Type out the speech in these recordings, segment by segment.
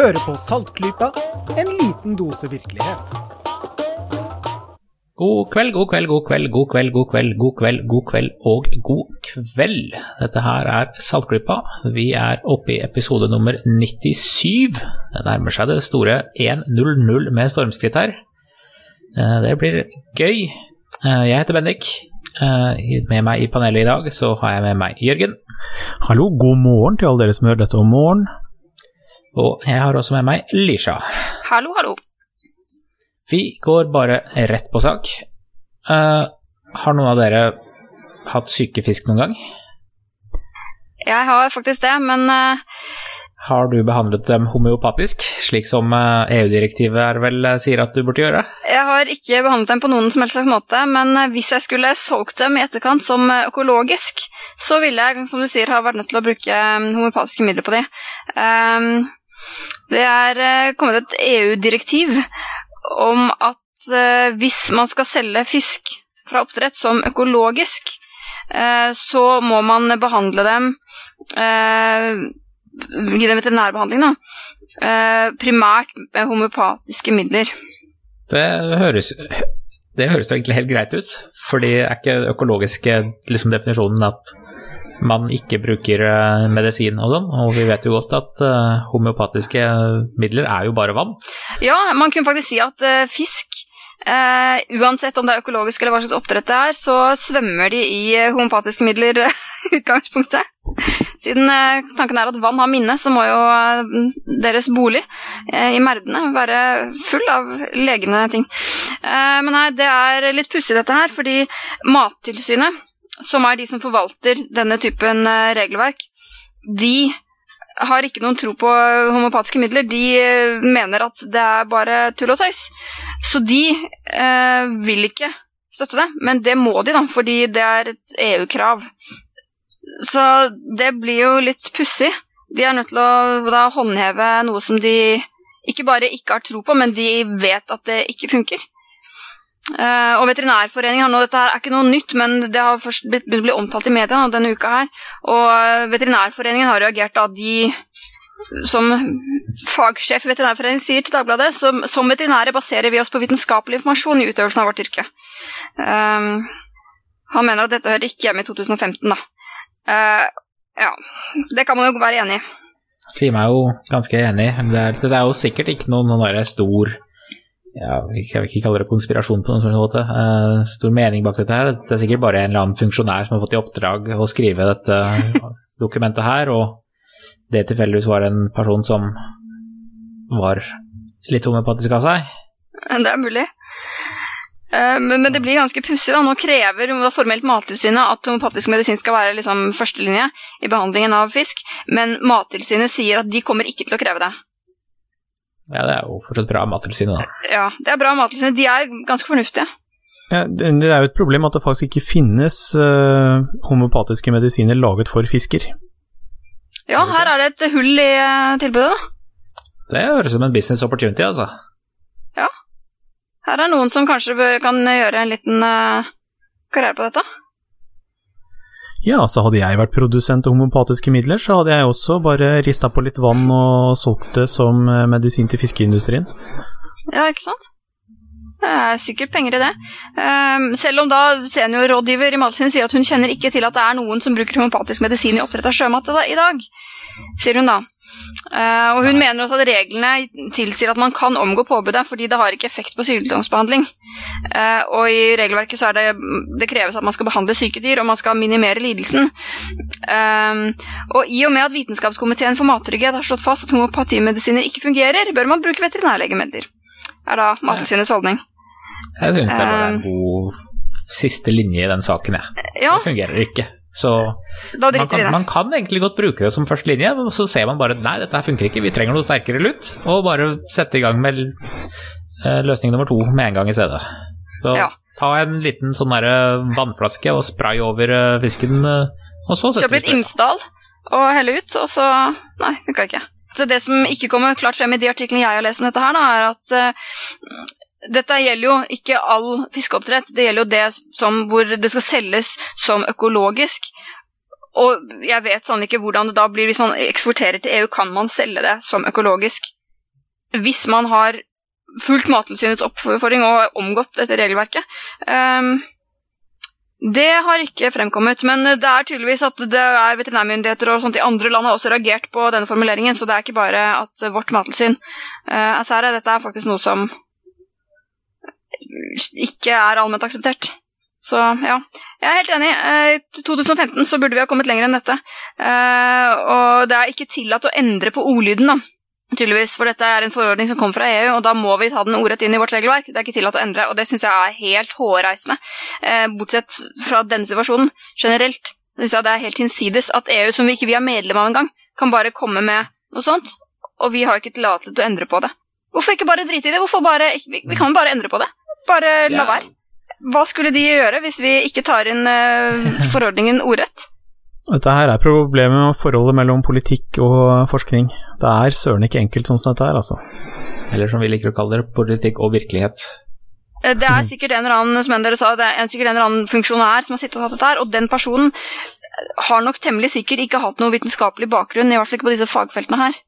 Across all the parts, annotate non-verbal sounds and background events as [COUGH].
Hører på Saltklypa, en liten dose virkelighet. God kveld, god kveld, god kveld, god kveld, god kveld, god kveld, god kveld og god kveld. Dette her er Saltklypa. Vi er oppe i episode nummer 97. Det nærmer seg det store 1.00 med stormskritt her. Eh, Det blir gøy. Eh, Jeg heter Bendik. Eh, Med meg i panelet i dag så har jeg med meg Jørgen. Hallo, god morgen til alle dere som hører dette om morgenen. Og jeg har også med meg Lisha. Hallo, hallo. Vi går bare rett på sak. Uh, har noen av dere hatt syke fisk noen gang? Jeg har faktisk det, men uh... Har du behandlet dem homeopatisk, slik som eh, EU-direktivet vel sier at du burde gjøre? jeg har ikke behandlet dem på noen som helst slags måte. Men hvis jeg skulle solgt dem i etterkant som økologisk, så ville jeg, som du sier, ha vært nødt til å bruke homopatiske midler på de. Ehm, det er eh, kommet et EU-direktiv om at eh, hvis man skal selge fisk fra oppdrett som økologisk, eh, så må man behandle dem Gi dem veterinærbehandling, da. Primært med homopatiske midler. Det høres, det høres egentlig helt greit ut, fordi er ikke økologiske liksom, definisjonen at man ikke bruker eh, medisin og sånn, og vi vet jo godt at eh, homeopatiske midler er jo bare vann. Ja, man kunne faktisk si at eh, fisk, Uh, uansett om det er økologisk eller hva slags oppdrett det er, så svømmer de i homopatiske midler i [LAUGHS] utgangspunktet. Siden uh, tanken er at vann har minne, så må jo uh, deres bolig i merdene være full av legende ting. Men nei, det er litt pussig dette her, fordi Mattilsynet, som er de som forvalter denne typen eh, regelverk, de har ikke noen tro på homopatiske midler. De eh, mener at det er bare tull og tøys. Så de eh, vil ikke støtte det. Men det må de, da, fordi det er et EU-krav. Så det blir jo litt pussig. De er nødt til å da håndheve noe som de ikke bare ikke har tro på, men de vet at det ikke funker. Eh, og Veterinærforeningen har nå, Dette er ikke noe nytt, men det har først blitt, blitt omtalt i media denne uka her. Og eh, Veterinærforeningen har reagert da de som fagsjef i Veterinærforeningen sier til Dagbladet, som, som veterinære baserer vi oss på vitenskapelig informasjon i utøvelsen av vårt yrke. Uh, han mener at dette hører ikke hjemme i 2015, da. Uh, ja, det kan man jo være enig i. Sier meg jo ganske enig. Det er, det er jo sikkert ikke noen, noen der stor ja, jeg vil ikke kalle det konspirasjon på noen måte. uh, stor mening bak dette her. Det er sikkert bare en eller annen funksjonær som har fått i oppdrag å skrive dette [LAUGHS] dokumentet her, og det tilfeldigvis var en person som var litt homeopatisk av seg. Det er mulig. Eh, Men, men det blir ganske pussig. Nå krever formelt Mattilsynet at homopatisk medisin skal være liksom førstelinje i behandlingen av fisk, men Mattilsynet sier at de kommer ikke til å kreve det. Ja, det er jo fortsatt bra Mattilsynet, da. Ja, Det er bra Mattilsynet. De er ganske fornuftige. Ja, det det er jo et problem at det faktisk ikke finnes uh, homopatiske medisiner laget for fisker. Ja, her er det et hull i uh, tilbudet, da. Det høres ut som en business opportunity, altså. Ja. Her er noen som kanskje bør, kan gjøre en liten uh, karriere på dette. Ja, så hadde jeg vært produsent av homopatiske midler, så hadde jeg også bare rista på litt vann og solgt det som eh, medisin til fiskeindustrien. Ja, ikke sant? Det er sikkert penger i det. Ehm, selv om da seniorrådgiver i Mattilsynet sier at hun kjenner ikke til at det er noen som bruker homopatisk medisin i oppdrett av sjømat i dag, sier hun da. Eh, og hun mener også at reglene tilsier at man kan omgå påbudet fordi det har ikke effekt på sykdomsbehandling. Uh, og i regelverket så er det det kreves at man skal behandle syke dyr, og man skal minimere lidelsen. Uh, og i og med at Vitenskapskomiteen for mattrygghet har slått fast at homopatimedisiner ikke fungerer, bør man bruke veterinærlegemidler. Er da Mattilsynets holdning. Jeg synes det var en god siste linje i den saken, jeg. Ja, Det fungerer ikke. Så man kan, man kan egentlig godt bruke det som førstelinje, men så ser man bare nei, dette funker ikke, vi trenger noe sterkere lut, og bare sette i gang med eh, løsning nummer to med en gang i stedet. Så Ja. ta en liten sånn der vannflaske og spray over eh, fisken, eh, og så setter Kjøp litt Imsdal og helle ut, og så Nei, funka ikke. Så det som ikke kommer klart frem i de artiklene jeg har lest om dette her, da, er at eh, dette gjelder jo ikke all fiskeoppdrett. Det gjelder jo det som hvor det skal selges som økologisk. og jeg vet sånn ikke hvordan det da blir hvis man eksporterer til EU. Kan man selge det som økologisk hvis man har fulgt Mattilsynets oppfordring og omgått dette regelverket? Um, det har ikke fremkommet, men det er tydeligvis at det er veterinærmyndigheter og sånt i andre land har også reagert på denne formuleringen, så det er ikke bare at vårt mattilsyn uh, er sære. Dette er faktisk noe som ikke er allment akseptert. Så ja, jeg er helt enig. I 2015 så burde vi ha kommet lenger enn dette. Eh, og det er ikke tillatt å endre på ordlyden, da. Tydeligvis, for dette er en forordning som kom fra EU, og da må vi ta den ordrett inn i vårt regelverk. Det er ikke tillatt å endre, og det syns jeg er helt hårreisende. Eh, bortsett fra denne situasjonen. Generelt Synes jeg det er helt hinsides at EU, som vi ikke vi er medlem av engang, kan bare komme med noe sånt, og vi har ikke tillatelse til å endre på det. Hvorfor ikke bare drite i det? Bare, vi kan bare endre på det. Bare la være. Hva skulle de gjøre hvis vi ikke tar inn uh, [LAUGHS] forordningen ordrett? Dette her er problemet med forholdet mellom politikk og forskning. Det er søren ikke enkelt sånn som dette er, altså. Eller som vi liker å kalle det, politikk og virkelighet. Eh, det er sikkert en eller annen som dere sa, det er sikkert en eller annen funksjonær som har sittet og hatt dette her, og den personen har nok temmelig sikkert ikke hatt noe vitenskapelig bakgrunn, i hvert fall ikke på disse fagfeltene her.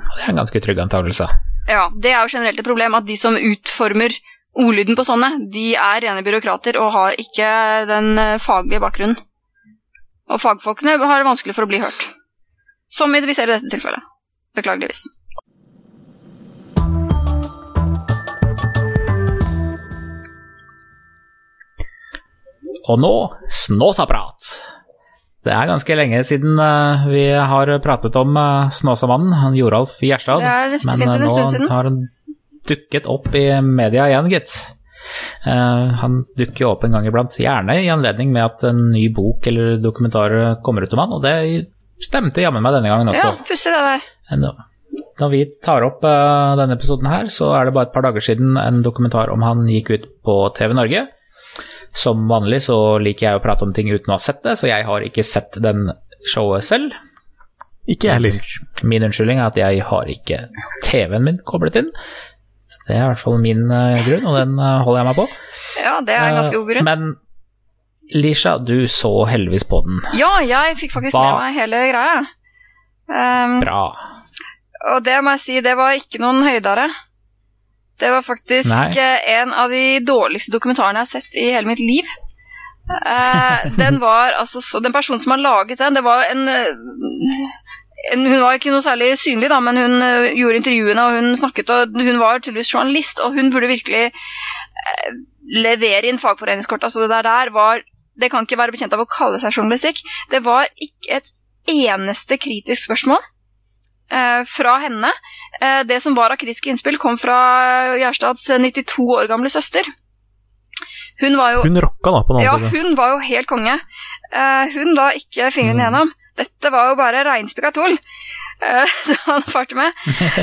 Det er en ganske trygg antakelse. Ja, det er jo generelt et problem at de som utformer ordlyden på sånne, de er rene byråkrater og har ikke den eh, faglige bakgrunnen. Og fagfolkene har det vanskelig for å bli hørt. Som vi ser i dette tilfellet. Beklageligvis. Og nå Snåsaprat. Det er ganske lenge siden uh, vi har pratet om uh, Snåsamannen, Joralf Gjerstad. Det Men uh, nå tar han dukket opp i media igjen, gitt. Uh, han dukker jo opp en gang iblant, gjerne i anledning med at en ny bok eller dokumentar kommer ut om han, og det stemte jammen meg denne gangen også. Ja, pussig det der. Når vi tar opp uh, denne episoden her, så er det bare et par dager siden en dokumentar om han gikk ut på TV Norge. Som vanlig så liker jeg å prate om ting uten å ha sett det, så jeg har ikke sett den showet selv. Ikke jeg heller. Min unnskyldning er at jeg har ikke TV-en min koblet inn. Det er i hvert fall min uh, grunn, og den uh, holder jeg meg på. Ja, det er en ganske god grunn. Men Lisha, du så heldigvis på den. Ja, jeg fikk faktisk Hva? med meg hele greia. Um, Bra. Og det må jeg si, det var ikke noen høydere. Det var faktisk Nei. en av de dårligste dokumentarene jeg har sett i hele mitt liv. Uh, den [LAUGHS] var altså Den personen som har laget den, det var en hun var ikke noe særlig synlig, da, men hun uh, gjorde intervjuene og hun snakket, og hun var tydeligvis journalist, og hun burde virkelig uh, levere inn fagforeningskortet. Altså det der, der var Det kan ikke være bekjent av å kalle seg journalistikk. Det var ikke et eneste kritisk spørsmål eh, fra henne. det som var av kritiske innspill, kom fra Gjerstads 92 år gamle søster. Hun var jo Hun rocka da, på den ja, side. Ja, hun var jo helt konge. hun la ikke fingrene mm. igjennom. Dette var jo bare reinspikka tull. [LAUGHS] Uh, som han farte med.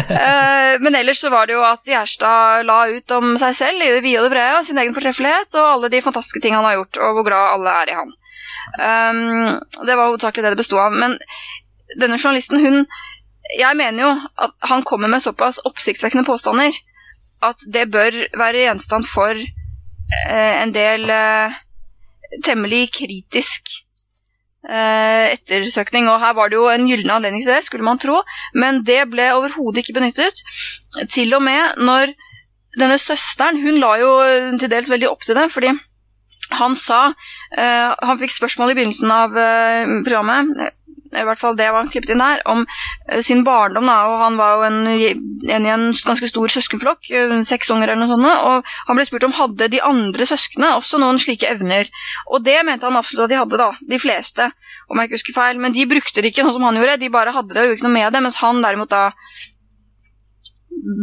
Uh, [LAUGHS] men ellers så var det jo at Gjerstad la ut om seg selv i det vide og det brede, sin egen fortreffelighet og alle de fantastiske ting han har gjort, og hvor glad alle er i han. Um, det var hovedsakelig det det besto av. Men denne journalisten, hun Jeg mener jo at han kommer med såpass oppsiktsvekkende påstander at det bør være gjenstand for uh, en del temmelig kritisk Eh, ettersøkning. Og her var det jo en gyllen anledning til det, skulle man tro, men det ble overhodet ikke benyttet. Til og med når denne søsteren Hun la jo til dels veldig opp til det, fordi han sa uh, Han fikk spørsmål i begynnelsen av uh, programmet i hvert fall det var han klippet inn der, om uh, sin barndom. Da, og Han var jo en, en i en ganske stor søskenflokk, uh, seks unger eller noe sånt. Og han ble spurt om hadde de andre søsknene også noen slike evner. Og det mente han absolutt at de hadde, da, de fleste, om jeg ikke husker feil. Men de brukte det ikke sånn som han gjorde, de bare hadde det og gjorde ikke noe med det. Mens han derimot da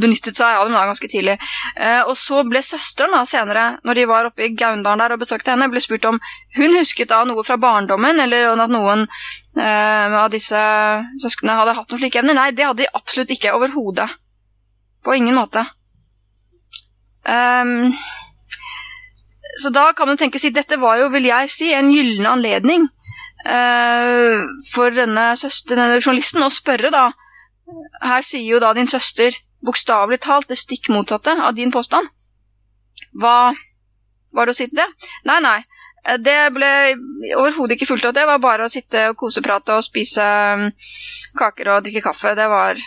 benyttet seg av dem da ganske tidlig. Eh, og så ble søsteren da senere, når de var oppe i Gaundalen der og besøkte henne, ble spurt om hun husket da noe fra barndommen, eller at noen eh, av disse søsknene hadde hatt noen slike evner. Nei, det hadde de absolutt ikke overhodet. På ingen måte. Um, så da kan man tenke seg dette var jo, vil jeg si, en gyllen anledning uh, for denne, søster, denne journalisten å spørre da Her sier jo da din søster bokstavelig talt det stikk motsatte av din påstand. Hva var det å si til det? Nei, nei. Det ble overhodet ikke fulgt opp. Det var bare å sitte og koseprate og spise mm, kaker og drikke kaffe. Det var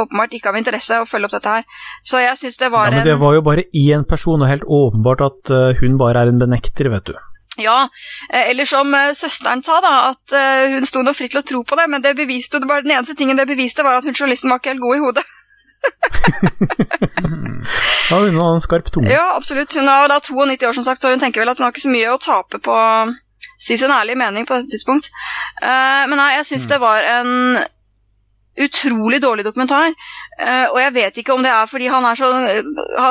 åpenbart ikke av interesse å følge opp dette her. Så jeg syns det var Ja, men det var jo bare én person, og helt åpenbart at eh, hun bare er en benekter, vet du. Ja, eh, eller som eh, søsteren sa, da, at eh, hun sto nå fritt til å tro på det, men det beviste, jo bare den eneste tingen det beviste, var at hun journalisten var ikke helt god i hodet. Hun har en skarp tunge. Ja, absolutt. Hun er da 92 år, som sagt, så hun tenker vel at hun har ikke så mye å tape på å si sin ærlige mening på dette tidspunkt. Uh, men nei, jeg syns det var en utrolig dårlig dokumentar. Uh, og jeg vet ikke om det er fordi han er så han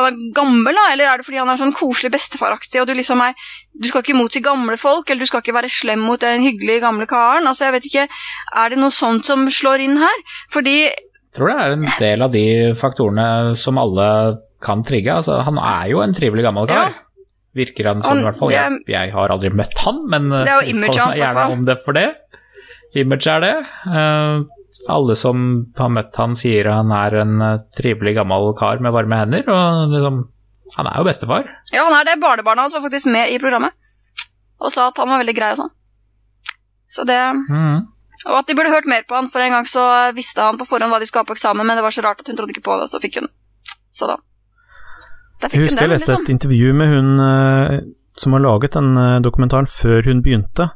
er gammel, da, eller er det fordi han er sånn koselig bestefaraktig, og du liksom er Du skal ikke motsi gamle folk, eller du skal ikke være slem mot den hyggelige gamle karen. Altså, jeg vet ikke Er det noe sånt som slår inn her? Fordi tror det er en del av de faktorene som alle kan trigge. Altså, han er jo en trivelig gammel kar. Virker han som, i hvert fall. Jeg, jeg har aldri møtt han, men Det er jo image imaget hans, gjerne om det for det. Image er det. Uh, alle som har møtt han, sier han er en eh, trivelig gammel kar med varme hender, og liksom Han er jo bestefar. Ja, han er det. Barnebarnet hans var faktisk med i programmet og sa at han var veldig grei og sånn. Så det Mhm. Og at de burde hørt mer på han, for en gang så visste han på forhånd hva de skulle ha på eksamen, men det var så rart at hun trodde ikke på det, og så fikk hun. Så da Der Jeg husker hun husker jeg leste liksom. et intervju med hun eh, som har laget den eh, dokumentaren før hun begynte.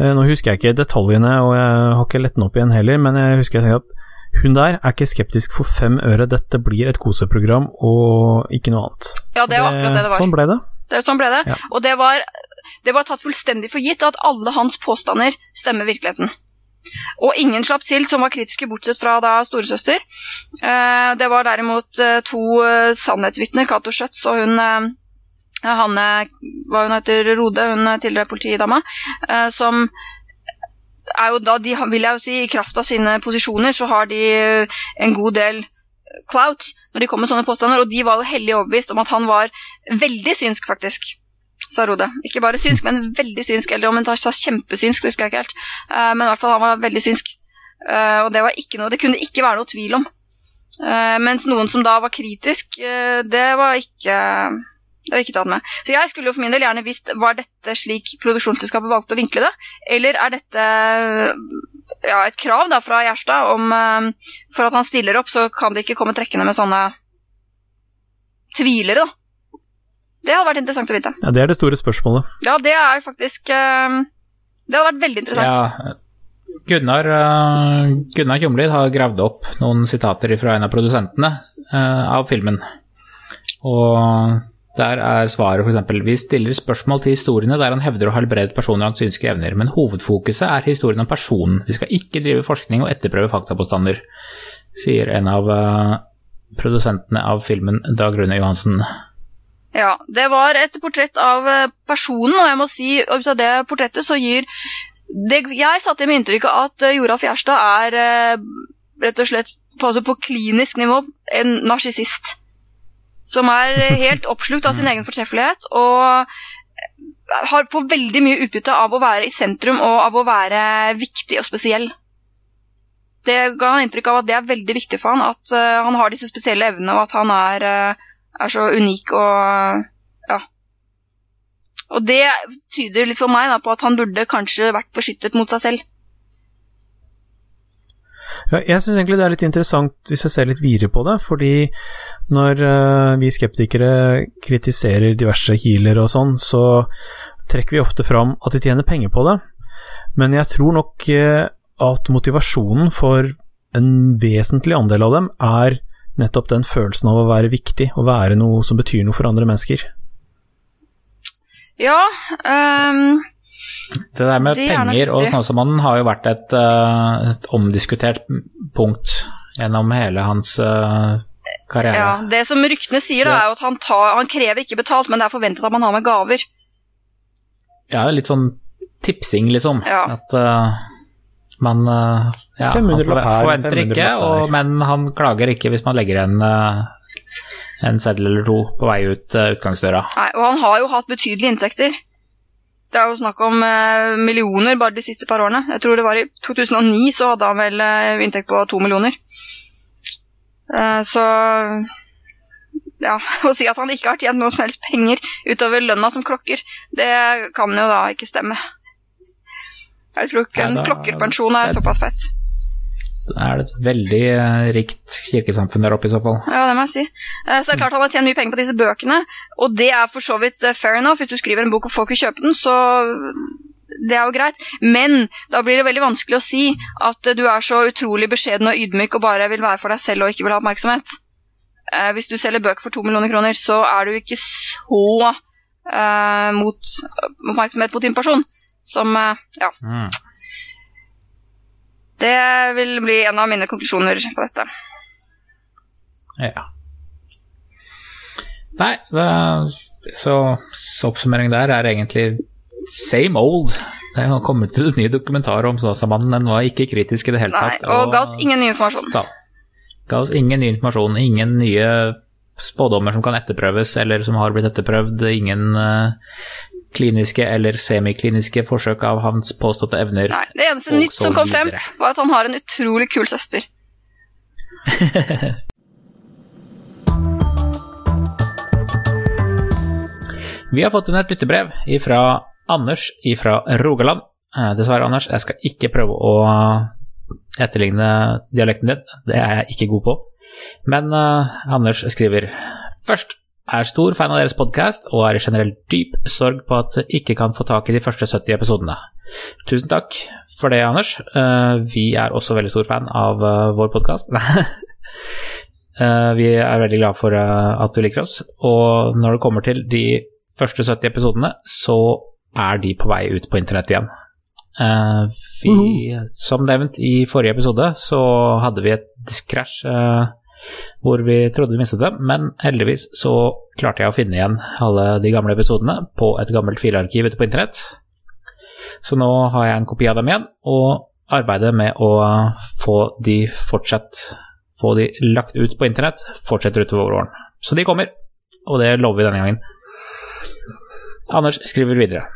Eh, Nå husker jeg ikke detaljene, og jeg har ikke lett den opp igjen heller, men jeg husker jeg tenkte at hun der er ikke skeptisk for fem øre, dette blir et koseprogram og ikke noe annet. Ja, det var akkurat det det var. Sånn ble det. Det, sånn ble det. Ja. Og det var, det var tatt fullstendig for gitt at alle hans påstander stemmer virkeligheten. Og ingen slapp til som var kritiske, bortsett fra da storesøster. Eh, det var derimot eh, to eh, sannhetsvitner, Cato Schjøtz og hun Hanne hva hun heter, Rode, hun tidligere politidama, som er jo da, de, vil jeg jo si, I kraft av sine posisjoner så har de en god del clout når de kommer med sånne påstander, og de var jo hellig overbevist om at han var veldig synsk, faktisk. Sa Rode. Ikke bare synsk, men veldig synsk. Eller om hun sa kjempesynsk, husker jeg ikke helt. Eh, men i hvert fall han var veldig synsk. Eh, og det var ikke noe, det kunne ikke være noe tvil om. Eh, mens noen som da var kritisk, det var ikke det var ikke tatt med. Så jeg skulle jo for min del gjerne visst var dette slik produksjonsselskapet valgte å vinkle det, eller er dette ja, et krav da fra Gjerstad om for at han stiller opp, så kan det ikke komme trekkende med sånne tvilere, da. Det hadde vært interessant å vite. Ja, det er det store spørsmålet. Ja, det er faktisk eh, Det hadde vært veldig interessant. Ja, Gunnar, uh, Gunnar Kjumlid har gravd opp noen sitater fra en av produsentene uh, av filmen. Og der er svaret f.eks.: Vi stiller spørsmål til historiene der han hevder å ha helbredet personer av synske evner, men hovedfokuset er historien om personen. Vi skal ikke drive forskning og etterprøve faktapåstander, sier en av uh, produsentene av filmen, Dag Rune Johansen. Ja, Det var et portrett av eh, personen, og jeg må si ut av det portrettet så gir det, Jeg satt igjen med inntrykket at eh, Joralf Gjerstad er eh, rett og slett på, altså på klinisk nivå en narsissist. Som er [LAUGHS] helt oppslukt av sin egen fortreffelighet og har får veldig mye utbytte av å være i sentrum og av å være viktig og spesiell. Det ga han inntrykk av at det er veldig viktig for han, at han har disse spesielle evnene, og at han er er så unik og ja. Og det tyder litt for meg da, på at han burde kanskje vært beskyttet mot seg selv. Ja, jeg syns egentlig det er litt interessant hvis jeg ser litt videre på det, fordi når eh, vi skeptikere kritiserer diverse healere og sånn, så trekker vi ofte fram at de tjener penger på det, men jeg tror nok eh, at motivasjonen for en vesentlig andel av dem er nettopp den følelsen av å være viktig, å være noe som betyr noe for andre mennesker. Ja um, Det der med Det er penger og sånn som han har jo vært et, eh, et omdiskutert punkt gjennom hele hans uh, karriere. ja, Det som ryktene sier, da, er jo at han, tar, han krever ikke betalt, men det er forventet at man har med gaver. Ja, litt sånn tipsing, liksom. Ja. At eh, man uh, ja, han forventer ikke, og, men han klager ikke hvis man legger en, eh, en seddel eller to på vei ut eh, utgangsdøra. Nei, og han har jo hatt betydelige inntekter. Det er jo snakk om millioner bare de siste par årene. Jeg tror det var I 2009 så hadde han vel inntekt på to millioner. Eh, så ja, [LAUGHS] å si at han ikke har tjent noe som helst penger utover lønna som klokker, det kan jo da ikke stemme. Jeg tror ikke en klokkerpensjon er såpass fett. Det er det et veldig eh, rikt kirkesamfunn der oppe i så fall. Ja, det må jeg si. Eh, Så det er klart han har tjent mye penger på disse bøkene, og det er for så vidt eh, fair enough. Hvis du skriver en bok og folk vil kjøpe den, så det er jo greit. Men da blir det veldig vanskelig å si at du er så utrolig beskjeden og ydmyk og bare vil være for deg selv og ikke vil ha oppmerksomhet. Eh, Hvis du selger bøker for to millioner kroner, så er du ikke så eh, mot oppmerksomhet mot din person som eh, Ja. Mm. Det vil bli en av mine konklusjoner på dette. Ja. Nei, det, så, så oppsummering der er egentlig same old. Det har kommet ut en ny dokumentar om Snåsamannen, den var ikke kritisk i det hele Nei, tatt. og ga oss ingen ny informasjon. Da, Ga oss ingen ny informasjon, ingen nye spådommer som kan etterprøves, eller som har blitt etterprøvd, ingen eh, kliniske eller semikliniske forsøk av hans påståtte evner. Nei, Det eneste nytt som kom frem, var at han har en utrolig kul søster. [LAUGHS] Vi har fått inn et lyttebrev fra Anders fra Rogaland. Eh, Dessverre, Anders, jeg skal ikke prøve å etterligne dialekten din. Det er jeg ikke god på. Men uh, Anders skriver først er stor fan av deres podkast og er i generell dyp sorg på at jeg ikke kan få tak i de første 70 episodene. Tusen takk for det, Anders. Eh, vi er også veldig stor fan av eh, vår podkast. [LAUGHS] vi er veldig glad for eh, at du liker oss, og når det kommer til de første 70 episodene, så er de på vei ut på internett igjen. Eh, vi, som nevnt i forrige episode, så hadde vi et diskrasj eh, hvor vi trodde vi mistet dem, men heldigvis så klarte jeg å finne igjen alle de gamle episodene på et gammelt filarkiv ute på internett. Så nå har jeg en kopi av dem igjen, og arbeidet med å få de fortsatt få de lagt ut på internett fortsetter utover våren. Så de kommer, og det lover vi denne gangen. Anders skriver videre.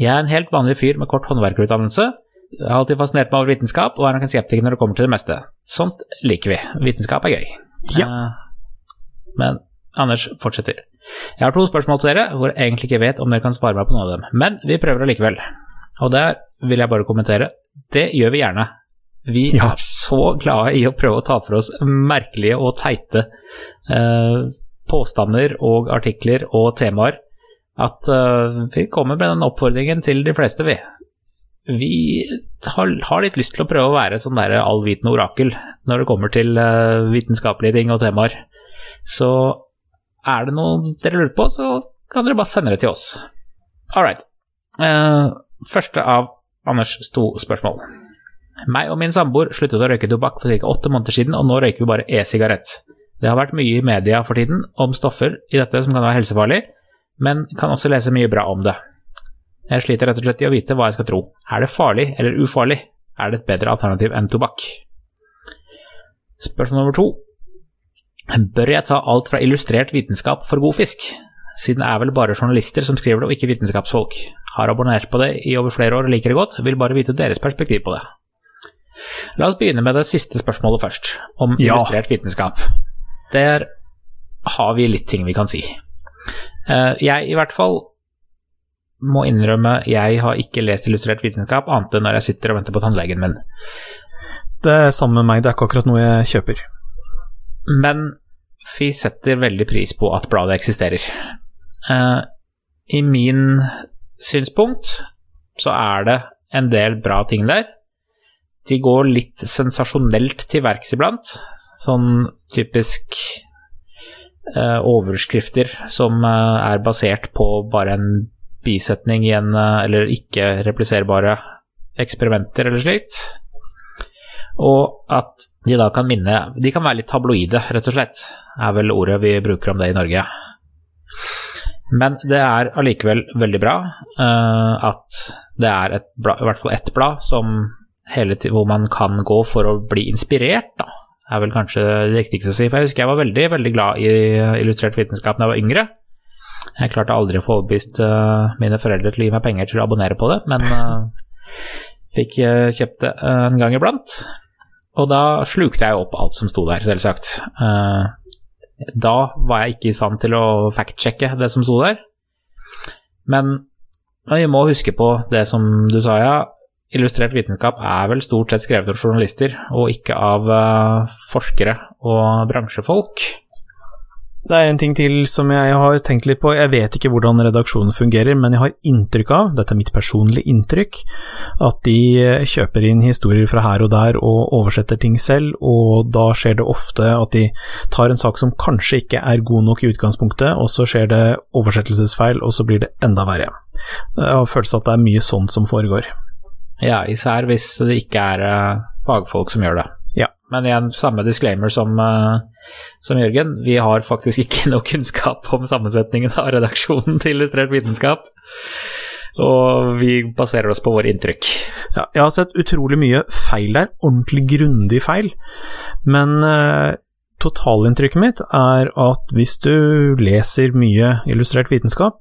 Jeg er en helt vanlig fyr med kort håndverkerutdannelse. Jeg har alltid fascinert meg over vitenskap, og er nok en skeptiker når det kommer til det meste. Sånt liker vi. Vitenskap er gøy. Ja. Eh, Men Anders fortsetter. Jeg har to spørsmål til dere, hvor jeg egentlig ikke vet om dere kan svare meg på noen av dem. Men vi prøver allikevel. Og der vil jeg bare kommentere. Det gjør vi gjerne. Vi Ja. er så glade i å prøve å ta for oss merkelige og teite eh, påstander og artikler og temaer at eh, vi kommer med den oppfordringen til de fleste, vi. Vi har, litt lyst til å prøve å være et sånn der allvitende orakel når det kommer til eh, vitenskapelige ting og temaer. Så er det noe dere lurer på, så kan dere bare sende det til oss. All right. Eh, første av Anders to spørsmål. Meg og min samboer sluttet å røyke tobakk for ca. åtte måneder siden, og nå røyker vi bare e-sigarett. Det har vært mye i media for tiden om stoffer i dette som kan være helsefarlig, men kan også lese mye bra om det. Jeg sliter rett og slett i å vite hva jeg skal tro. Er det farlig eller ufarlig? Er det et bedre alternativ enn tobakk? Spørsmål nummer to. Bør jeg ta alt fra illustrert vitenskap for god fisk? Siden det er vel bare journalister som skriver det, og ikke vitenskapsfolk. Har abonnert på det i over flere år og liker det godt, vil bare vite deres perspektiv på det. La oss begynne med det siste spørsmålet først, om Ja. illustrert vitenskap. Der har vi litt ting vi kan si. Eh, Jeg i hvert fall må innrømme jeg har ikke lest illustrert vitenskap annet enn når jeg sitter og venter på tannlegen min. Det er samme med meg, det er ikke akkurat noe jeg kjøper. Men vi setter veldig pris på at bladet eksisterer. Uh, I min synspunkt så er det en del bra ting der. De går litt sensasjonelt til verks iblant. Sånn typisk uh, overskrifter som uh, er basert på bare en bisetning i en eh, Eller ikke repliserbare eksperimenter eller slikt. Og at de da kan minne De kan være litt tabloide, rett og slett, er vel ordet vi bruker om det i Norge. Men det er allikevel veldig bra uh, at det er et blad, i hvert fall ett blad som hele tiden, hvor man kan gå for å bli inspirert, da. Er vel kanskje det riktigste å si. For jeg husker jeg var veldig, veldig glad i illustrert vitenskap da jeg var yngre. Jeg klarte aldri å få overbevist eh, mine foreldre til å gi meg penger til å abonnere på det, men eh, fikk eh, kjøpt det en gang iblant. Og da slukte jeg opp alt som sto der, selvsagt. Da var jeg ikke i stand til å fact-sjekke det som sto der. Men vi må huske på det som du sa, ja. Illustrert vitenskap er vel stort sett skrevet av journalister, og ikke av forskere og bransjefolk. Det er en ting til som jeg har tenkt litt på. Jeg vet ikke hvordan redaksjonen fungerer, men jeg har inntrykk av, dette er mitt personlige inntrykk, at de kjøper inn historier fra her og der og oversetter ting selv, og da skjer det ofte at de tar en sak som kanskje ikke er god nok i utgangspunktet, og så skjer det oversettelsesfeil, og så blir det enda verre. Jeg har følelsen at det er mye sånt som foregår. Ja, især hvis det ikke er uh, fagfolk som gjør det. Men igjen, samme disclaimer som, uh, som, Jørgen. Vi har faktisk ikke [LAUGHS] noe kunnskap om sammensetningen av redaksjonen til Illustrert vitenskap. Og vi baserer oss på våre inntrykk. Ja, jeg har sett utrolig mye feil der, ordentlig grundig feil. Men uh, totalinntrykket mitt er at hvis du leser mye illustrert vitenskap,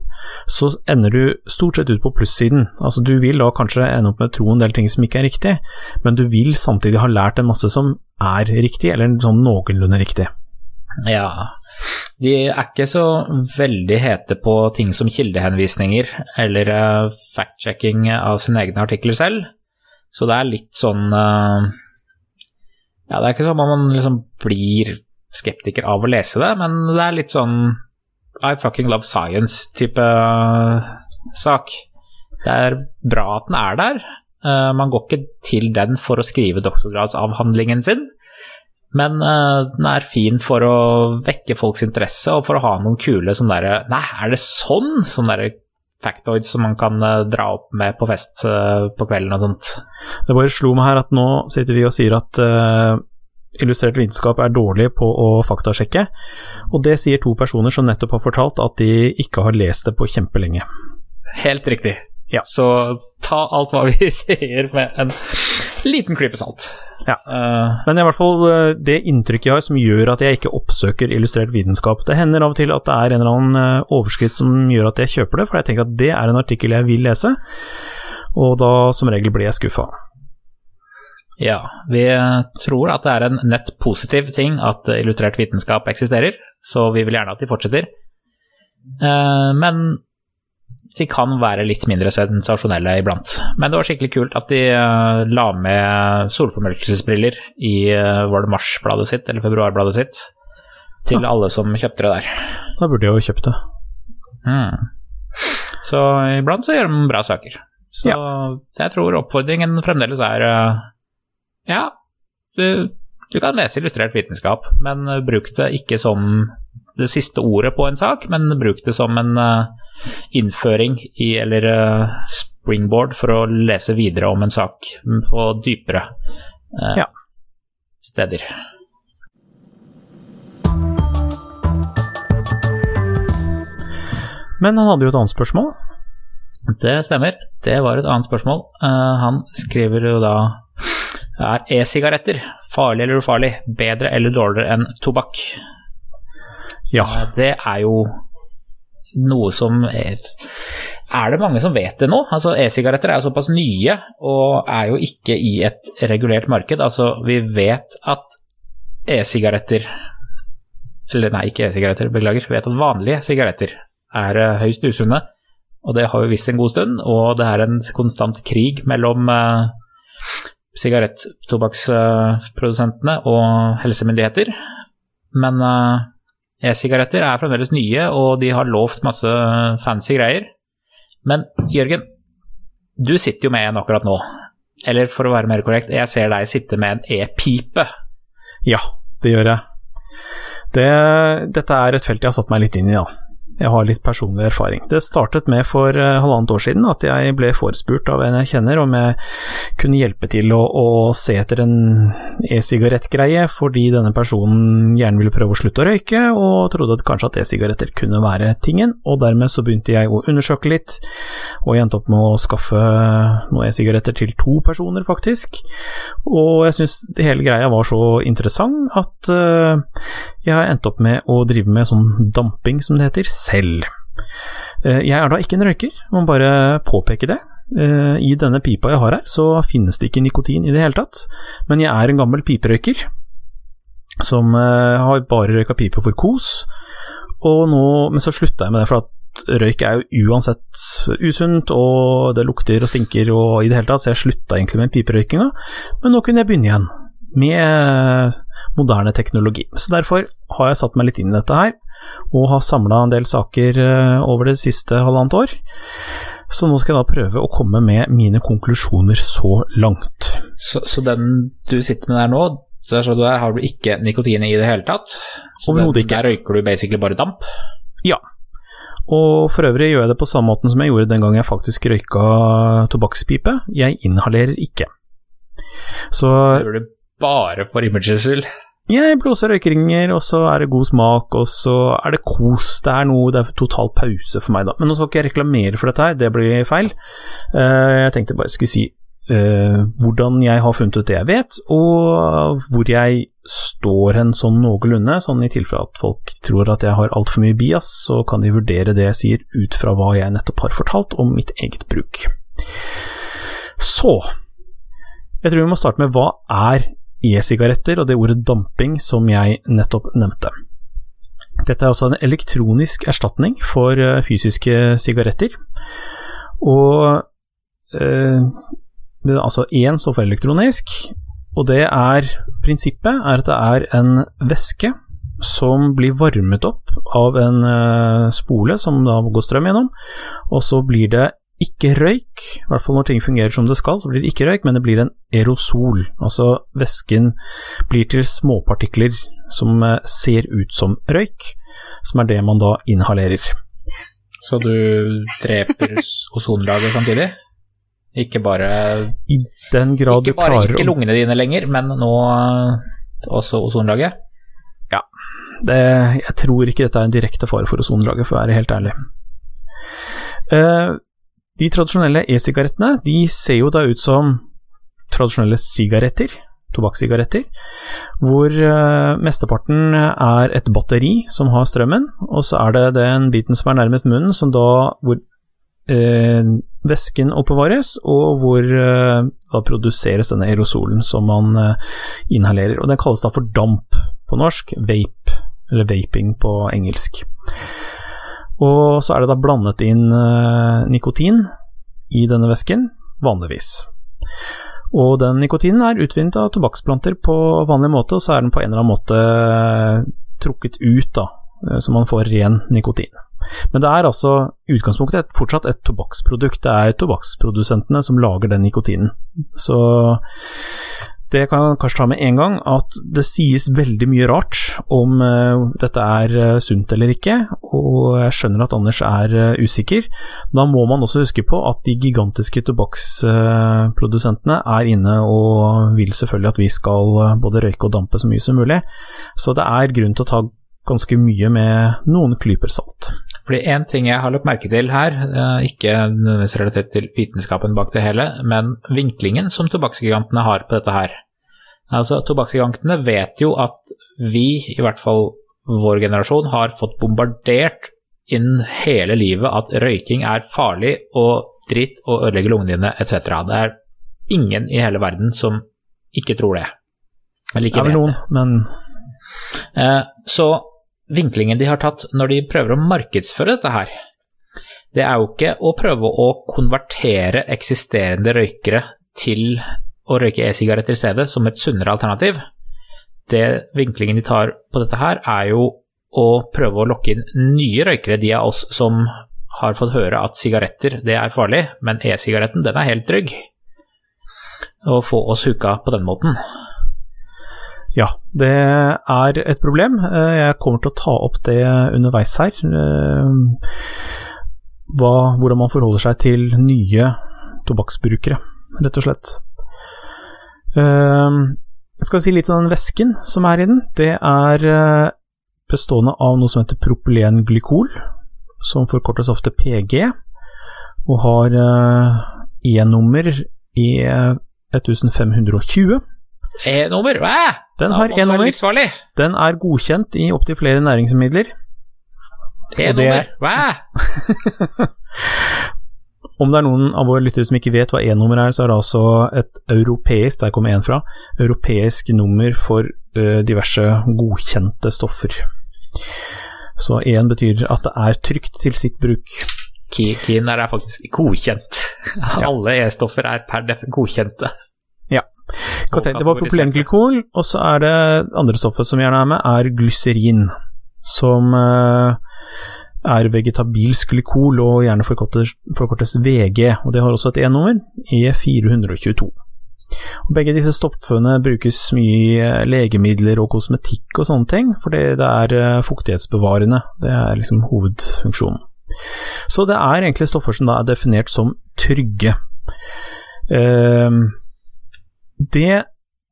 så ender du stort sett ut på plussiden. Altså du vil da kanskje ende opp med å tro en del ting som ikke er riktig, men du vil samtidig ha lært en masse som er riktig, eller sånn noenlunde riktig. Ja, de er ikke så veldig hete på ting som kildehenvisninger eller uh, fact-checking av sine egne artikler selv, så det er litt sånn uh, Ja, det er ikke sånn at man liksom blir skeptiker av å lese det, men det er litt sånn I fucking love science-type uh, sak. Det er bra at den er der. Uh, man går ikke til den for å skrive doktorgradsavhandlingen sin, men uh, den er fin for å vekke folks interesse og for å ha noen kule sånn derre Nei, er det sånn? Sånn derre factoids som man kan dra opp med på fest på kvelden og sånt. Det bare slo meg her at nå sitter vi og sier at illustrert vitenskap er dårlig på å faktasjekke, og det sier to personer som nettopp har fortalt at de ikke har lest det på kjempelenge. Helt riktig. Ja. Så ta alt hva vi [LAUGHS] sier med en liten klype salt. Ja. Uh, Men i hvert fall eh, det inntrykket jeg har som gjør at jeg ikke oppsøker illustrert vitenskap. Det hender av og til at det er en eller annen eh, overskrift som gjør at jeg kjøper det, for jeg tenker at det er en artikkel jeg vil lese, og da som regel blir jeg skuffa. Ja, vi tror at det er en nett positiv ting at illustrert vitenskap eksisterer, så vi vil gjerne at de fortsetter. Eh, men de kan være litt mindre sensasjonelle iblant. Men det var skikkelig kult at de eh, la med solformørkelsesbriller i eh, var det marsbladet sitt, eller februarbladet sitt, til ja. alle som kjøpte det der. Da burde jeg jo kjøpt det. Mm. Så iblant så gjør de bra saker. Så ja. jeg tror oppfordringen fremdeles er ja, du, du, kan lese illustrert vitenskap, men bruk det ikke som det siste ordet på en sak, men bruk det som en uh, innføring i, eller uh, springboard for å lese videre om en sak på dypere uh, ja. steder. Men han hadde jo et annet spørsmål. Det stemmer. Det var et annet spørsmål. han skriver jo da er e-sigaretter farlig eller ufarlig? Bedre eller dårligere enn tobakk? Ja. Uh, det er jo noe som er, det mange som vet det nå? Altså E-sigaretter er jo såpass nye og er jo ikke i et regulert marked. Altså, vi vet at e-sigaretter Eller nei, ikke e-sigaretter, beklager. Vi vet at vanlige sigaretter er eh, høyst usunne, og det har vi visst en god stund. Og det er en konstant krig mellom uh, sigaretttobakksprodusentene og helsemyndigheter. Men uh, e-sigaretter er fremdeles nye, og de har lovt masse fancy greier. Men Jørgen, du sitter jo med en akkurat nå. Eller for å være mer korrekt, jeg ser deg sitte med en e-pipe. Ja, det gjør jeg. Det, dette er et felt jeg har satt meg litt inn i, da. Jeg har litt personlig erfaring. Det startet med for uh, halvannet år siden at jeg ble forespurt av en jeg kjenner om jeg kunne hjelpe til å, å se etter en e-sigarettgreie, fordi denne personen gjerne ville prøve å slutte å røyke, og trodde at kanskje at e-sigaretter kunne være tingen, og dermed så begynte jeg å undersøke litt, og jeg endte opp med å skaffe noen e-sigaretter til to personer, faktisk, og jeg syns hele greia var så interessant at uh, jeg har endt opp med å drive med sånn damping, som det heter, selv. Eh, jeg er da ikke en røyker, må bare påpeke det. Eh, I denne pipa jeg har her, så finnes det ikke nikotin i det hele tatt, men jeg er en gammel piperøyker. som eh, har bare røyka pipe for kos. Nå, men så slutta jeg med det, for at røyk er jo uansett usunt, og det lukter og stinker og i det hele tatt, så jeg slutta egentlig med piperøykinga. Men nå kunne jeg begynne igjen, med moderne teknologi. Så derfor har jeg satt meg litt inn i dette her, og har samla en del saker eh, over det siste halvannet år. Så nå skal jeg da prøve å komme med mine konklusjoner så langt. Så, så den du sitter med der nå, der, så der har du ikke nikotin i det hele tatt? Så ikke. Der røyker du basically bare damp? Ja. Og for øvrig gjør jeg det på samme måten som jeg gjorde den gang jeg faktisk røyka tobakkspipe. Jeg inhalerer ikke. Så gjør du bare for imagets skyld? jeg blåser røykeringer, og så er det god smak, og så er det kos. Det er noe, det er total pause for meg, da. Men nå skal ikke jeg reklamere for dette her, det blir feil. Eh, Jeg tenkte bare jeg skulle si Uh, hvordan jeg har funnet ut det jeg vet, og hvor jeg står hen sånn noenlunde, sånn i tilfelle at folk tror at jeg har altfor mye bias, så kan de vurdere det jeg sier ut fra hva jeg nettopp har fortalt om mitt eget bruk. Så jeg tror vi må starte med hva er e-sigaretter og det ordet damping som jeg nettopp nevnte. Dette er også en elektronisk erstatning for eh, fysiske sigaretter. Og eh, det er altså én som for elektronisk, og det er Prinsippet er at det er en væske som blir varmet opp av en eh, spole som da går strøm gjennom, og så blir det ikke røyk, i hvert fall når ting fungerer som det skal, så blir det ikke røyk, men det blir en aerosol. Altså væsken blir til småpartikler som eh, ser ut som røyk, som er det man da inhalerer. Så du dreper [LAUGHS] ozonlaget samtidig? Ikke bare I den grad Ikke du bare klarer ikke lungene dine lenger, men nå også ozonlaget? det, Jeg tror ikke dette er en direkte fare for ozonlaget, for å være helt ærlig. Eh, de tradisjonelle e-sigarettene de ser jo da ut som tradisjonelle sigaretter, tobakkssigaretter, hvor eh, mesteparten er et batteri som har strømmen, og så er det den biten som er nærmest munnen, som da hvor eh, væsken oppbevares, og hvor eh, da produseres denne aerosolen som man eh, inhalerer. Og Den kalles da for damp på norsk, vape, eller vaping på engelsk. Og så er det da blandet inn eh, nikotin i denne væsken, vanligvis. Og den nikotinen er utvinnet av tobakksplanter på vanlig måte, og så er den på en eller annen måte eh, trukket ut, da, eh, så man får ren nikotin. Men det er altså utgangspunktet et, fortsatt et tobakksprodukt. Det er tobakksprodusentene som lager den nikotinen. Så det kan jeg kanskje ta med en gang, at det sies veldig mye rart om eh, dette er eh, sunt eller ikke, og jeg skjønner at Anders er eh, usikker. Da må man også huske på at de gigantiske tobakksprodusentene er inne og vil selvfølgelig at vi skal både røyke og dampe så mye som mulig, så det er grunn til å ta ganske mye med noen klyper salt. Fordi En ting jeg har lagt merke til her, ikke nødvendigvis relatert til vitenskapen bak det hele, men vinklingen som tobakksgigantene har på dette her. Altså, Tobakksgigantene vet jo at vi, i hvert fall vår generasjon, har fått bombardert inn hele livet at røyking er farlig og dritt og ødelegger lungene dine etc. Det er ingen i hele verden som ikke tror det. Eller Det ikke vet noen, det. men Eh, Så vinklingen de har tatt når de prøver å markedsføre dette her, det er jo ikke å prøve å konvertere eksisterende røykere til å røyke e-sigaretter i stedet, som et sunnere alternativ. Det vinklingen de tar på dette her, er jo å prøve å lokke inn nye røykere, de av oss som har fått høre at sigaretter det er farlig, men e-sigaretten den er helt trygg. Og få oss huka på den måten. Ja, det er et problem. Eh, Jeg kommer til å ta opp det underveis her. eh, Hva, hvordan man forholder seg til nye tobakksbrukere, rett og slett. Eh, Jeg skal si litt om den væsken som er i den. Det er eh, bestående av noe som heter propylenglykol, som forkortes ofte PG, og har eh, E-nummer i 1520. E-nummer, hva? Den har E-nummer. Den er godkjent i opptil flere næringsmidler. E-nummer, hva? [LAUGHS] Om det er noen av våre lyttere som ikke vet hva E-nummer er, så er det altså et europeisk, der kommer én fra, europeisk nummer for uh, diverse godkjente stoffer. Så én betyr at det er trygt til sitt bruk. Kiner er faktisk godkjent. Alle E-stoffer er per def godkjente. Ja. se, det var propylenglykol, og så er det andre stoffet som gjerne er med, er glyserin. Som eh, er vegetabilsk glykol og gjerne forkortes, VG, og det har også et E-nummer, E422. Og begge disse stoffene brukes mye i eh, legemidler og kosmetikk og sånne ting, fordi det er eh, fuktighetsbevarende. Det er liksom hovedfunksjonen. Så det er egentlig stoffer som da er definert som trygge. Ehm, det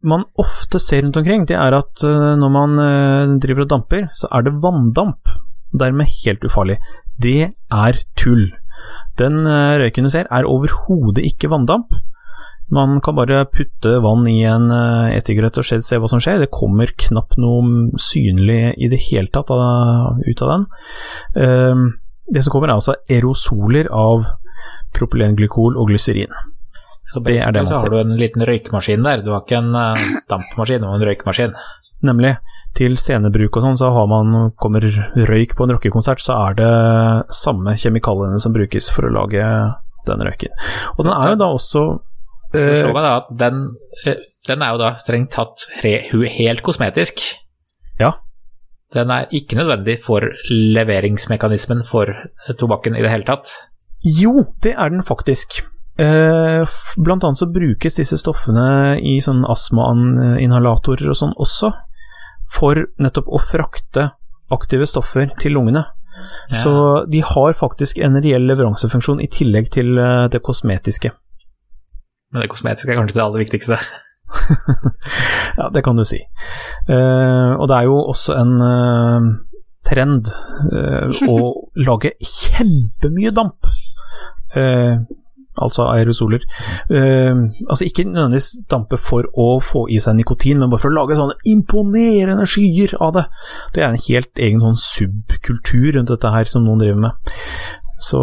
man ofte ser rundt omkring, det er at eh, når man driver og damper, så er det vanndamp. Dermed helt ufarlig. Det er tull. Den eh, røyken du ser, er overhodet ikke vanndamp. Man kan bare putte vann i en eh, og se, hva som skjer. Det kommer knapt noe synlig i det hele tatt ut av den. Ehm, det som kommer, er altså aerosoler av propylenglykol og glyserin. Så Det er det man ser. så har du en liten røykemaskin der. Du har ikke en eh, dampmaskin, har en røykemaskin. Nemlig. Til scenebruk og sånn, så har man Kommer røyk på en rockekonsert, så er det samme kjemikaliene som brukes for å lage den røyken. Og den er jo da også Så eh, da at den, eh, den er jo da strengt tatt helt kosmetisk. Ja. Den er ikke nødvendig for leveringsmekanismen for tobakken i det hele tatt. Jo, det er den faktisk. Eh, blant annet så brukes disse stoffene i sånn astmainhalatorer og sånn også, for nettopp å frakte aktive stoffer til lungene. Ja. Så de har faktisk en reell leveransefunksjon i tillegg til eh, det kosmetiske. Men det kosmetiske er kanskje det aller viktigste. [LAUGHS] Ja, det kan du si. Uh, og det er jo også en uh, trend uh, å [LAUGHS] lage kjempemye damp. Eh, altså aerosoler. Uh, altså ikke nødvendigvis dampe for å få i seg nikotin, men bare for å lage sånne imponerende skyer av det. Det er en helt egen sånn subkultur rundt dette her som noen driver med. Så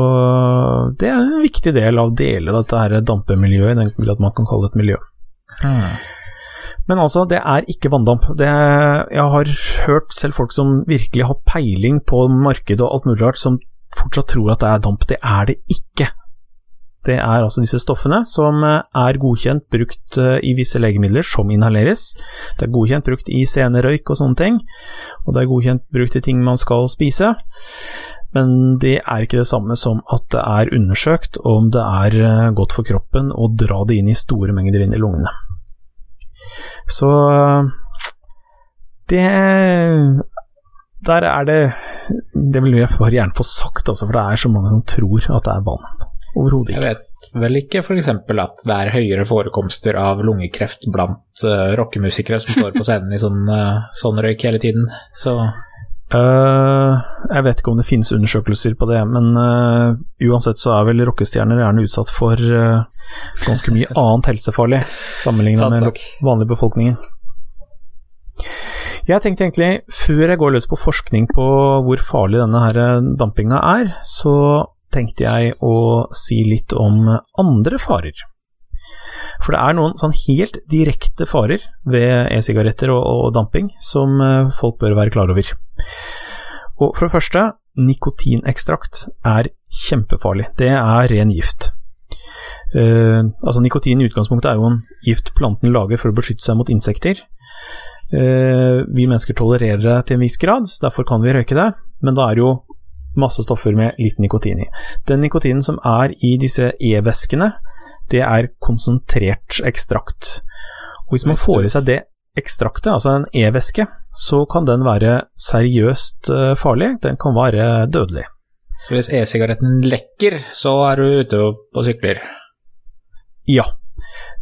det er en viktig del av å dele dette her dampemiljøet, i den grad man kan kalle det et miljø. Men altså, det er ikke vanndamp. Det, jeg har hørt selv folk som virkelig har peiling på markedet og alt mulig rart, som fortsatt tror at det er damp. Det er det ikke. Det er altså disse stoffene som eh, er godkjent brukt eh, i visse legemidler som inhaleres. Det er godkjent brukt i senerøyk og sånne ting, og det er godkjent brukt i ting man skal spise. Men det er ikke det samme som at det er undersøkt om det er eh, godt for kroppen å dra det inn i store mengder inn i lungene. Så det Der er det Det vil jeg bare gjerne få sagt, altså, for det er så mange som tror at det er vann. Overhodet Jeg vet vel ikke f.eks. at det er høyere forekomster av lungekreft blant uh, rockemusikere som står på scenen i sånn, uh, sånn røyk hele tiden. Så uh, jeg vet ikke om det finnes undersøkelser på det, men uansett så er vel rockestjerner gjerne utsatt for ganske mye annet helsefarlig sammenlignet med vanlig befolkning. Jeg tenkte egentlig, før jeg går løs på forskning på hvor farlig denne her dampinga er, så tenkte jeg å si litt om andre farer. For det er noen sånn helt direkte farer ved e-sigaretter og, og damping som eh, folk bør være klar over. Og for det første, nikotinekstrakt er kjempefarlig. Det er ren gift. Uh, altså Nikotin i utgangspunktet er jo en gift planten lager for å beskytte seg mot insekter. Uh, vi mennesker tolererer det til en viss grad, derfor kan vi røyke det, men da er det jo masse stoffer med litt nikotin i. Den nikotinen som er i disse e-væskene, det er konsentrert ekstrakt. Og hvis man får i seg det ekstraktet, altså en e-væske, så kan den være seriøst eh, farlig. Den kan være dødelig. Så hvis e-sigaretten lekker, så er du ute og sykler. Ja,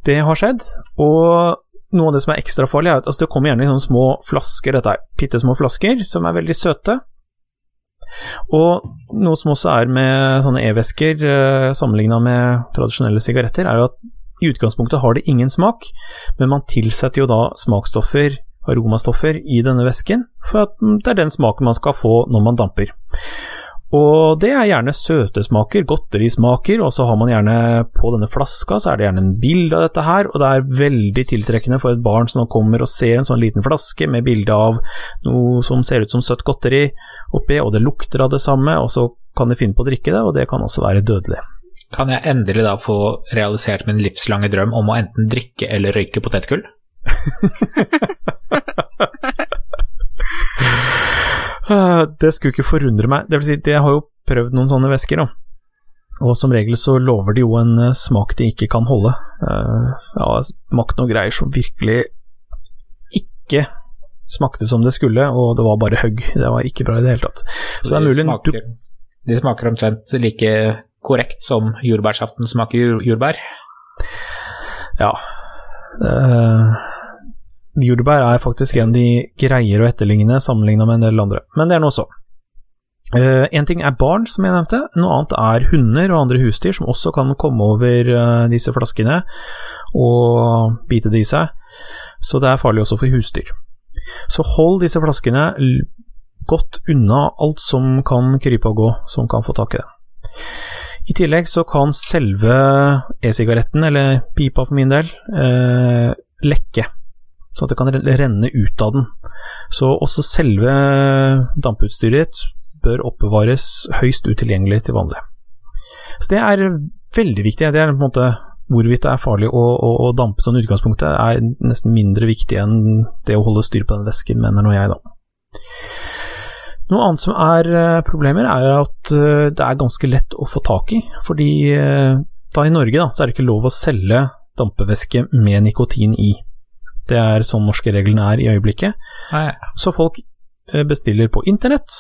det har skjedd. Og noe av det som er ekstra farlig, er at altså, det kommer gjerne i sånne små flasker. Dette er bitte små flasker som er veldig søte. Og noe som også er med sånne e-væsker, eh, sammenligna med tradisjonelle sigaretter, er jo at i utgangspunktet har det ingen smak, men man tilsetter jo da smaksstoffer, aromastoffer, i denne væsken, for at mm, det er den smaken man skal få når man damper. Og det er gjerne søtesmaker, godterismaker, og så har man gjerne på denne flaska så er det gjerne en bilde av dette her, og det er veldig tiltrekkende for et barn som kommer og ser en sånn liten flaske med bilde av noe som ser ut som søtt godteri oppi, og det lukter av det samme, og så kan de finne på å drikke det, og det kan også være dødelig. Kan jeg endelig da få realisert min livslange drøm om å enten drikke eller røyke potetgull? [LAUGHS] Eh, Det skulle ikke forundre meg. Det vil si, jeg har jo prøvd noen sånne væsker, da. Og som regel så lover de jo en eh, smak de ikke kan holde. Jeg har smakt noen greier som virkelig ikke smakte som det skulle, og det var bare hugg. Det var ikke bra i det hele tatt. Så det er de mulig smaker, de smaker omtrent like korrekt som jordbærsaften smaker jordbær. Ja. Uh, jordbær er faktisk en de greier å etterligne sammenligna med en del andre, men det er nå så. Uh, en ting er barn, som jeg nevnte, noe annet er hunder og andre husdyr som også kan komme over uh, disse flaskene og bite det i seg, så det er farlig også for husdyr. Så hold disse flaskene godt unna alt som kan krype og gå, som kan få tak i det. I tillegg så kan selve e-sigaretten, eller pipa for min del, eh, lekke. Sånn at det kan renne ut av den. Så også selve damputstyret ditt bør oppbevares høyst utilgjengelig til vanlig. Så det er veldig viktig. Det er på en måte hvorvidt det er farlig å, å, å dampe sånn utgangspunktet, er nesten mindre viktig enn det å holde styr på den væsken, mener nå jeg, da. Noe annet som er eh, problemer, er at eh, det er ganske lett å få tak i. Fordi eh, da i Norge da, så er det ikke lov å selge dampevæske med nikotin i. Det er sånn norske reglene er i øyeblikket. Nei, Så folk eh, bestiller på internett,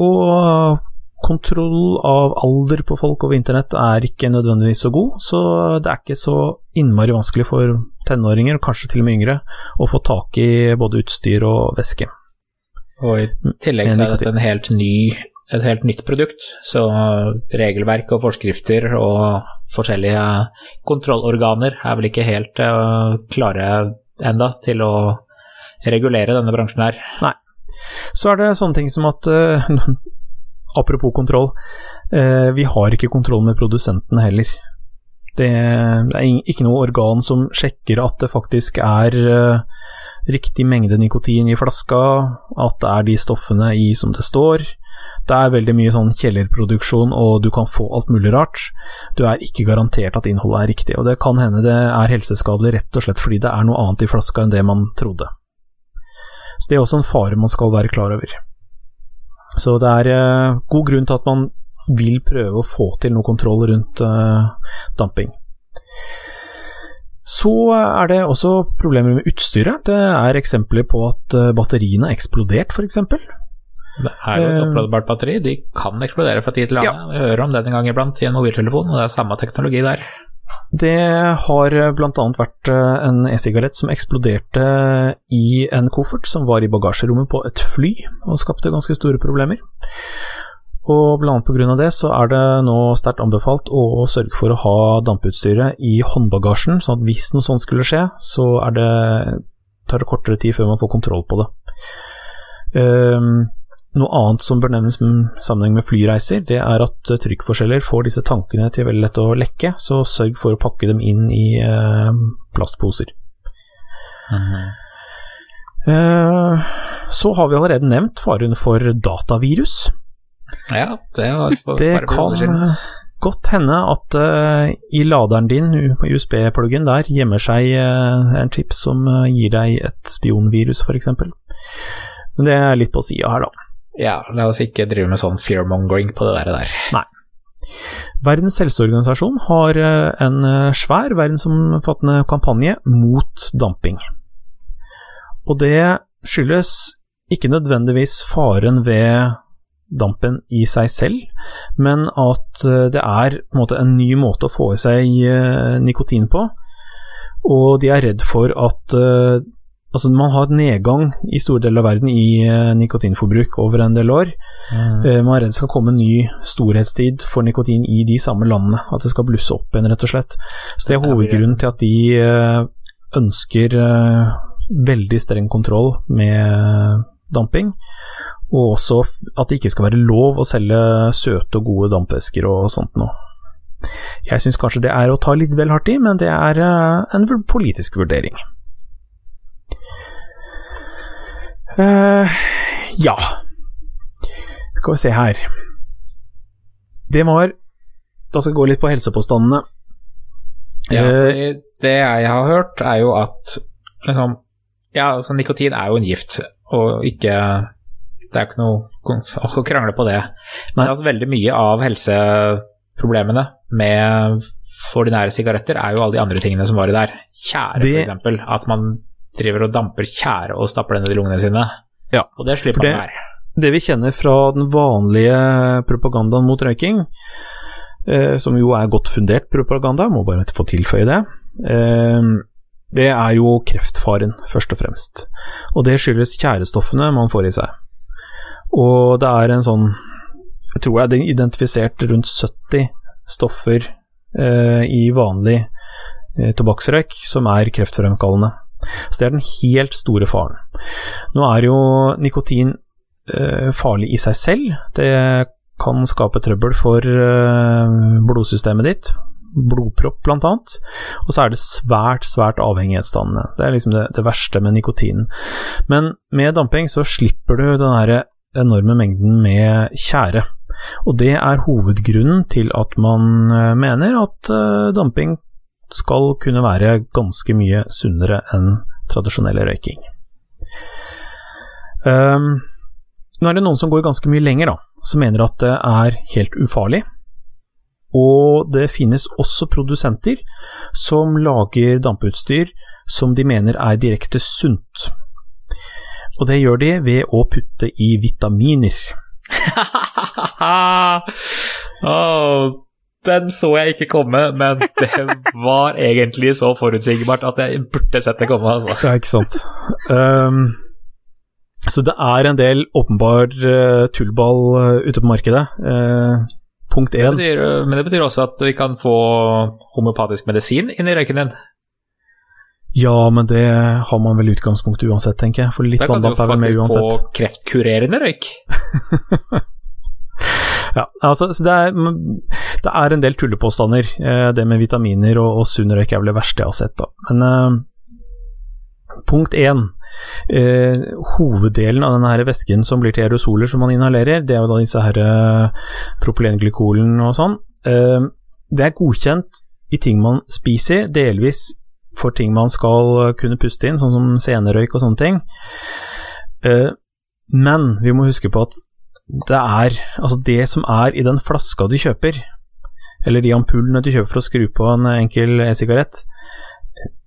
og kontroll av alder på folk over internett er ikke nødvendigvis så god, så det er ikke så innmari vanskelig for tenåringer, og kanskje til og med yngre, å få tak i både utstyr og væske. Og i tillegg så er dette en helt ny, et helt nytt produkt, så regelverk og forskrifter og forskjellige kontrollorganer er vel ikke helt eh, klare enda til å regulere denne bransjen her. Så er det sånne ting som at uh, [LAUGHS] Apropos kontroll, Uh, vi har ikke kontroll med produsentene heller. Det er ikke noe organ som sjekker at det faktisk er uh, riktig mengde nikotin i flaska, at det er de stoffene i som det står. Det er veldig mye sånn kjellerproduksjon, og du kan få alt mulig rart. Du er ikke garantert at innholdet er riktig, og det kan hende det er helseskadelig rett og slett fordi det er noe annet i flaska enn det man trodde. Så det er også en fare man skal være klar over. Så det er eh, god grunn til at man vil prøve å få til noe kontroll rundt eh, damping. Så er det også problemer med utstyret. Det er eksempler på at eh, batteriene har eksplodert, f.eks. Det er jo et Eh, oppladbart batteri, de kan eksplodere fra tid til annen. Vi hører om det en gang iblant i en mobiltelefon, og det er samme teknologi der. Det har bl.a. vært eh, en e-sigarett som eksploderte i en koffert som var i bagasjerommet på et fly, og skapte ganske store problemer. Og bl.a. pga. det så er det nå sterkt anbefalt å sørge for å ha dampeutstyret i håndbagasjen, sånn at hvis noe sånt skulle skje, så er det, tar det kortere tid før man får kontroll på det. Ehm, noe annet som bør nevnes i sammenheng med flyreiser, det er at eh, trykkforskjeller får disse tankene til veldig lett å lekke, så sørg for å pakke dem inn i eh, plastposer. Eh, så har vi allerede nevnt faren for datavirus. Ja, det var for Det kan eh, godt hende at eh, i laderen din, USB-pluggen der, gjemmer seg eh, en chip som gir deg et spionvirus, f.eks. Men det er litt på sida her, da. Ja, la oss ikke drive med sånn fearmongering på det der. der. Verdens helseorganisasjon har eh, en eh, svær verdensomfattende kampanje mot damping. Og det skyldes ikke nødvendigvis faren ved dampen i seg selv, men at eh, det er en, måte, en ny måte å få i seg nikotin på. Og de er redd for at Altså, man har et nedgang i store deler av verden i uh, nikotinforbruk over en del år. Eh, Man er redd det skal komme en ny storhetstid for nikotin i de samme landene. At det skal blusse opp igjen, rett og slett. Så det er hovedgrunnen til at de uh, ønsker veldig streng kontroll med damping. Og også at det ikke skal være lov å selge søte og gode dampvæsker og sånt noe. Jeg syns kanskje det er å ta litt vel hardt i, men det er en politisk vurdering. Uh, ja Skal vi se her Det var Da skal vi gå litt på helsepåstandene. Ja, uh, det jeg har hørt, er jo at liksom Ja, altså nikotin er jo en gift, og ikke Det er ikke noe å krangle på det. Men at veldig mye av helseproblemene med ordinære sigaretter er jo alle de andre tingene som var i der. Tjære, f.eks. At man driver og damper tjære og stapper den ned i lungene sine. Ja, og det slipper man her. Det vi kjenner fra den vanlige propagandaen mot røyking, eh, som jo er godt fundert propaganda, må bare få tilføye det, eh, det er jo kreftfaren, først og fremst. Og det skyldes tjærestoffene man får i seg. Og det er en sånn Jeg tror det er identifisert rundt 70 stoffer eh, i vanlig eh, tobakksrøyk som er kreftfremkallende. Så det er den helt store faren. Nå er jo nikotin eh, farlig i seg selv. Det kan skape trøbbel for eh, blodsystemet ditt. Blodpropp, blant annet. Og så er det svært, svært avhengighetsdannende. Det er liksom det, det verste med nikotinen. Men med damping så slipper du den her enorme mengden med tjære. Og det er hovedgrunnen til at man eh, mener at eh, damping skal kunne være ganske mye sunnere enn tradisjonell røyking. Um, nå er det noen som går ganske mye lenger, da, som mener at det er helt ufarlig. Og det finnes også produsenter som lager dampeutstyr som de mener er direkte sunt. Og det gjør de ved å putte i vitaminer. [LAUGHS] oh, den så jeg ikke komme, men det var egentlig så forutsigbart at jeg burde sett det komme. Altså. Ja, ikke sant. Um, så det er en del åpenbar uh, tullball uh, ute på markedet. Uh, punkt én. Men det betyr også at vi kan få homopatisk medisin inn i røyken din? Ja, men det har man vel utgangspunktet uansett, tenker jeg. For litt vanndamp er vel med uansett. Da kan du faktisk få kreftkurerende røyk. [LAUGHS] Ja, altså, det er, det, er, en del tullepåstander. Eh, det med vitaminer og, og sunn røyk er vel det verste jeg har sett. Da. Men uh, punkt én. Eh, hoveddelen av denne her væsken som blir til aerosoler som man inhalerer, det er jo da disse her eh, propylenglykolen og sånn. det er godkjent i ting man spiser, delvis for ting man skal kunne puste inn, sånn som senerøyk og sånne ting. men vi må huske på at det er Altså, det som er i den flaska du kjøper, eller de ampullene du kjøper for å skru på en enkel e-sigarett,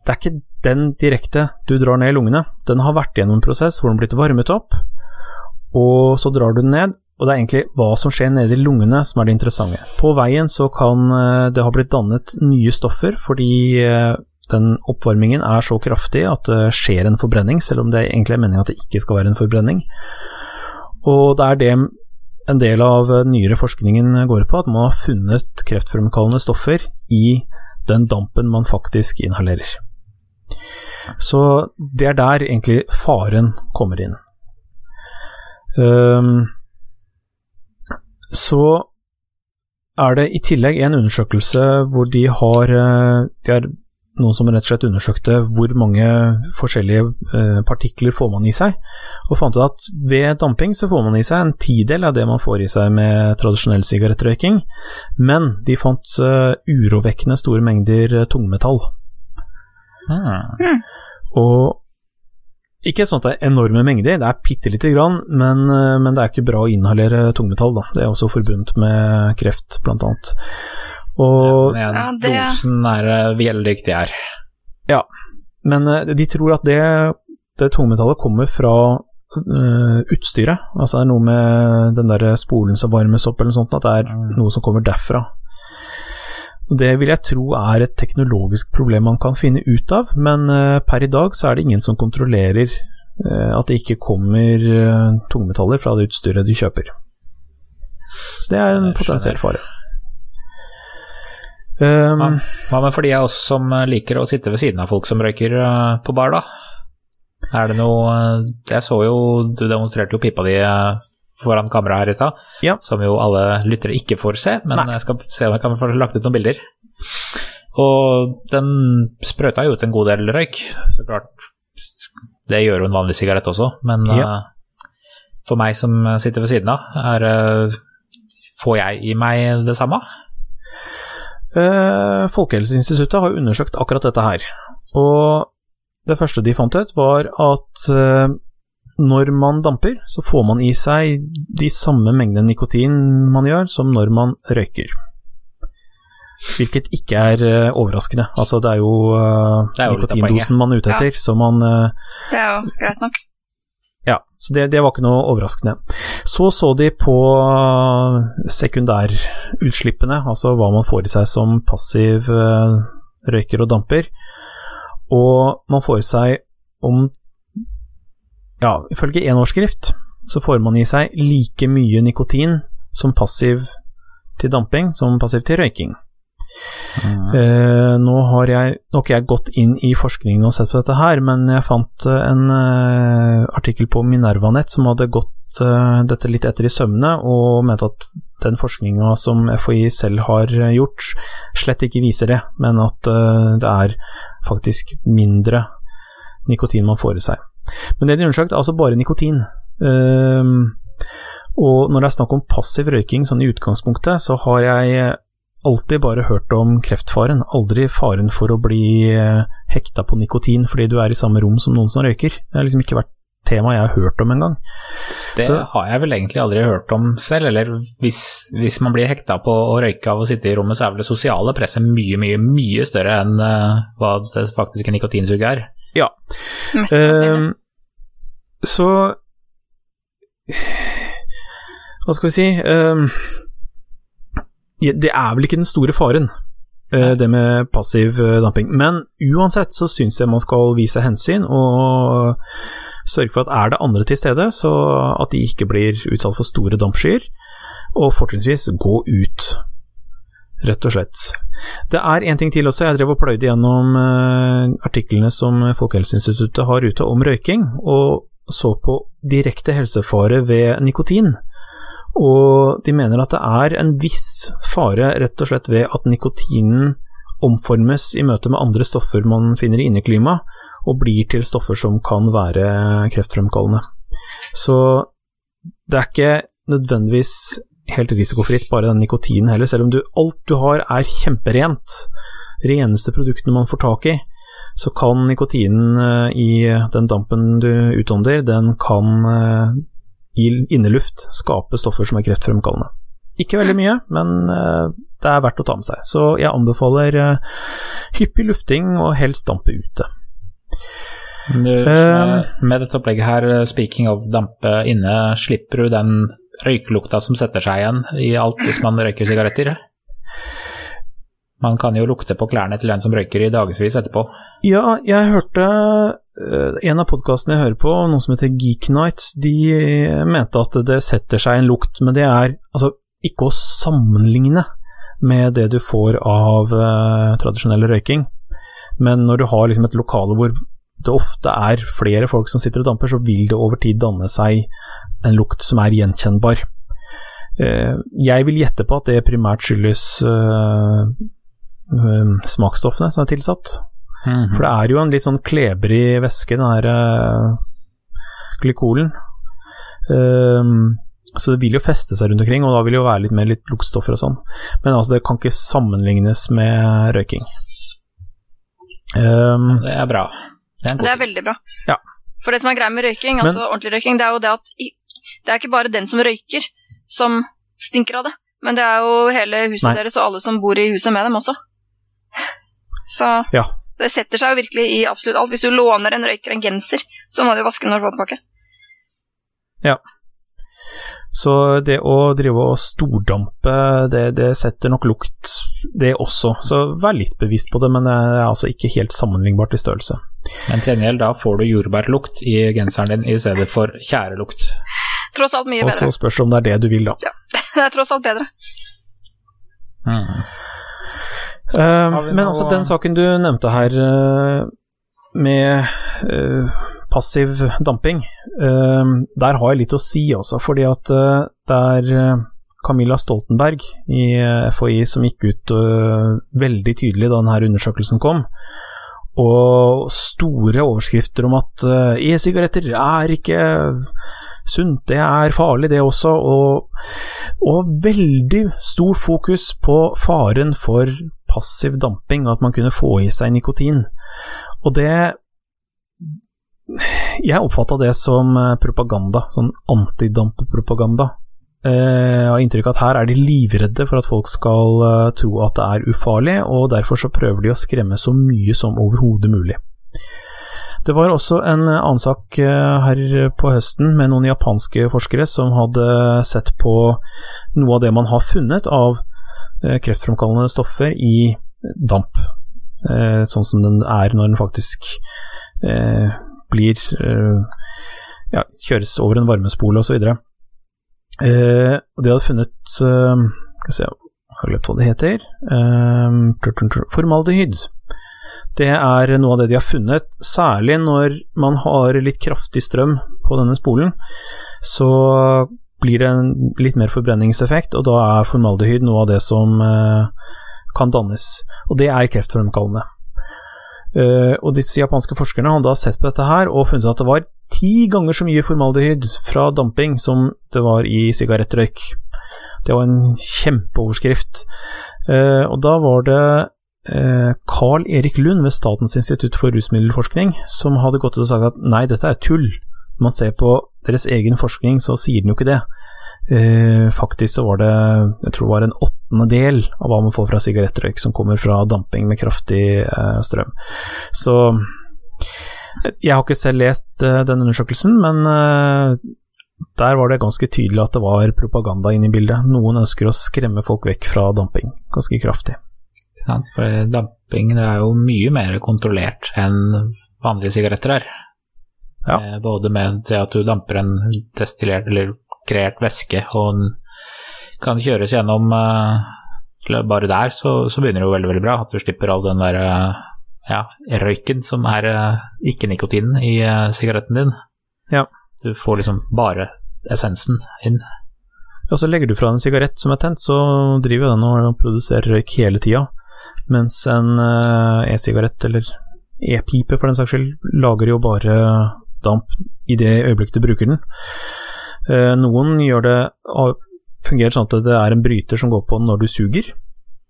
det er ikke den direkte du drar ned i lungene. Den har vært gjennom en prosess hvor den har blitt varmet opp, og så drar du den ned. Og det er egentlig hva som skjer nede i lungene som er det interessante. På veien så kan eh, det ha blitt dannet nye stoffer fordi eh, den oppvarmingen er så kraftig at det skjer en forbrenning, selv om det egentlig er meningen at det ikke skal være en forbrenning. Og det er det en del av nyere forskningen går på, at man har funnet kreftfremkallende stoffer i den dampen man faktisk inhalerer. Så det er der egentlig faren kommer inn. Um, så er det i tillegg en undersøkelse hvor de har, eh, de har noen som rett og slett undersøkte hvor mange forskjellige eh, partikler får man i seg, og fant ut at ved damping så får man i seg en tidel av det man får i seg med tradisjonell sigarettrøyking, men de fant uh, urovekkende store mengder eh, tungmetall. Mm. Og ikke sånn at det er enorme mengder, det er bitte lite grann, men, men, det er ikke bra å inhalere tungmetall. Da. Det er også forbundet med kreft, blant annet. Og ja, ja, det... dosen er eh, veldig viktig her. Ja, men eh, de tror at det, det tungmetallet kommer fra uh, utstyret. Altså det er noe med den der spolen som varmes opp, eller noe sånt, at det er mm. noe som kommer derfra. Det vil jeg tro er et teknologisk problem man kan finne ut av, men uh, per i dag så er det ingen som kontrollerer uh, at det ikke kommer tungmetaller fra det utstyret du kjøper. Så det er en potensiell fare. Um, Hva med for de av oss som liker å sitte ved siden av folk som røyker uh, på bar, da? Er det noe uh, Jeg så jo du demonstrerte jo pipa di foran kamera her i stad, Ja. som jo alle lyttere ikke får se, men Nei. jeg skal se om jeg kan få lagt ut noen bilder. Og den sprøyta jo ut en god del røyk, så klart. Det gjør jo en vanlig sigarett også, men Ja. eh, for meg som sitter ved siden av, er, uh, får jeg i meg det samme? Eh, Folkehelseinstituttet har undersøkt akkurat dette her. Og det første de fant ut, var at eh, når man damper, så får man i seg de samme mengdene nikotin man gjør, som når man røyker. Hvilket ikke er eh, overraskende. Altså, det er jo, Det er jo nikotindosen man er ute Ja. så man Det er jo greit nok. Ja, så det, det var ikke noe overraskende. Så så de på sekundærutslippene, altså hva man får i seg som passiv eh, røyker og damper. Og man får i seg om Ja, ifølge én årsskrift så får man i seg like mye nikotin som passiv til damping som passiv til røyking. Eh, nå har jeg nok jeg gått inn i forskningen og sett på dette her, men jeg fant eh, en uh, artikkel på Minervanett som hadde gått uh, dette litt etter i sømmene, og mente at den forskninga som FHI selv har gjort, slett ikke viser det, men at det er faktisk mindre nikotin man får i seg. Men det de undersøkte, er altså bare nikotin. Og når det er snakk om passiv røyking sånn i utgangspunktet, så har jeg alltid bare hørt om kreftfaren, aldri faren for å bli eh, hekta på nikotin fordi du er i samme rom som noen som røyker. Det har liksom ikke vært tema jeg har hørt om engang. Det Så- har jeg vel egentlig aldri hørt om selv, eller hvis, hvis man blir hekta på å røyke av å sitte i rommet, så er vel det sosiale presset mye, mye, mye større enn uh, hva det faktiske nikotinsuget er. Ja. Uh, Ehm, så Hva skal vi si Uh, Det er vel ikke den store faren, eh, det med passiv eh, damping. Men uansett så syns jeg man skal vise hensyn og sørge for at er det andre til stede, så at de ikke blir utsatt for store dampskyer. Og fortrinnsvis gå ut, rett og slett. Det er en ting til også. Jeg drev og pløyde gjennom eh, artiklene som Folkehelseinstituttet har ute om røyking, og så på direkte helsefare ved nikotin. Og de mener at det er en viss fare rett og slett ved at nikotinen omformes i møte med andre stoffer man finner i inneklimaet, og blir til stoffer som kan være kreftfremkallende. Så det er ikke nødvendigvis helt risikofritt, bare den nikotinen heller, selv om du, alt du har er kjemperent. Reneste produktene man får tak i, så kan nikotinen eh, i den dampen du utånder, den kan eh, i inneluft skape stoffer som er kreftfremkallende. Ikke veldig mye, men eh, det er verdt å ta med seg. Så jeg anbefaler eh, hyppig lufting og helst dampe ute. Du, Ehm. med, med dette opplegget her, eh, speaking of dampe inne, slipper du den røykelukta som setter seg igjen i alt hvis man røyker sigaretter? Man kan jo lukte på klærne til en som røyker i dagevis etterpå. Ja, jeg hørte eh, en av podkastene jeg hører på, noen som heter Geek Nights, de eh, mente at det setter seg en lukt, men det er altså ikke å sammenligne med det du får av eh, tradisjonell røyking. Men når du har liksom et lokale hvor det ofte er flere folk som sitter og damper, så vil det over tid danne seg en lukt som er gjenkjennbar. Eh, jeg vil gjette på at det primært skyldes eh, smaksstoffene som er tilsatt. For det er jo en litt sånn klebrig væske, den der uh, glykolen. Um, så det vil jo feste seg rundt omkring, og da vil det jo være litt mer litt luktstoffer og sånn. Men altså, det kan ikke sammenlignes med røyking. Um, Det er bra. Det er Det er veldig bra. Ja. For det som er greia med røyking, Men- altså ordentlig røyking, det er jo det at det er ikke bare den som røyker, som stinker av det. Men det er jo hele huset Nei. deres og alle som bor i huset med dem også. Så Ja. det setter seg jo virkelig i absolutt alt. Hvis du låner en røyker en genser, så må du vaske den når du får den tilbake. så det å drive og stordampe, det, det setter nok lukt, det også. Så vær litt bevisst på det, men det er altså ikke helt sammenlignbart i størrelse. Men til gjengjeld, da får du jordbærlukt i genseren din i stedet for tjærelukt. Tross alt mye bedre. Og så spørs det om det er det du vil, da. Ja, [LAUGHS] Det er tross alt bedre. Mm. Eh, vi men altså, den saken du nevnte her, eh, med uh, passiv damping, uh, der har jeg litt å si, altså. Fordi at uh, det er Camilla Stoltenberg i FHI som gikk ut veldig tydelig da denne undersøkelsen kom. Og store overskrifter om at e-sigaretter er ikke sunt, det er farlig det også, og, og veldig stor fokus på faren for passiv damping, at man kunne få i seg nikotin. Og det Jeg oppfatta det som eh, propaganda, sånn antidampepropaganda. Eh, jeg har inntrykk av at her er de livredde for at folk skal eh, tro at det er ufarlig, og derfor så prøver de å skremme så mye som overhodet mulig. Det var også en annen sak her på høsten med noen japanske forskere som hadde sett på noe av det man har funnet av kreftfremkallende stoffer i damp eh, sånn som den er når den faktisk eh, blir eh, ja, kjøres over en varmespole osv. Eh, og de hadde funnet eh, Skal se, har glemt hva det heter. Eh, formaldehyd. Det er noe av det de har funnet, særlig når man har litt kraftig strøm på denne spolen. Så blir det en litt mer forbrenningseffekt, og da er formaldehyd noe av det som eh, kan dannes, og det er kreftfremkallende. Uh, og disse japanske forskerne har da sett på dette her og funnet at det var ti ganger så mye formaldehyd fra damping som det var i sigarettrøyk. Det var en kjempeoverskrift. Uh, og da var det Carl Erik Lund ved Statens institutt for rusmiddelforskning som hadde gått ut og sagt at nei, dette er tull. Når man ser på deres egen forskning, så sier den jo ikke det. Eh, faktisk så var det jeg tror det var en åttendedel av hva man får fra sigarettrøyk som kommer fra damping med kraftig eh, strøm. Så jeg har ikke selv lest eh, den undersøkelsen, men eh, der var det ganske tydelig at det var propaganda inne i bildet. Noen ønsker å skremme folk vekk fra damping, ganske kraftig. Sant, for damping det er jo mye mer kontrollert enn vanlige sigaretter er. Ja. Eh, både med det at du damper en destillert eller kreert væske, og den kan kjøres gjennom uh, Bare der så, så, begynner det jo veldig, veldig bra. At du slipper all den der uh, ja, røyken som er uh, ikke-nikotinen i sigaretten din. Ja. Du får liksom bare essensen inn. Og så legger du fra en sigarett som er tent, så driver den og produserer røyk hele tida. Mens en e-sigarett, eller e-pipe for den saks skyld, lager jo bare damp i det øyeblikket du bruker den. Eh, noen gjør det fungerer sånn at det er en bryter som går på når du suger.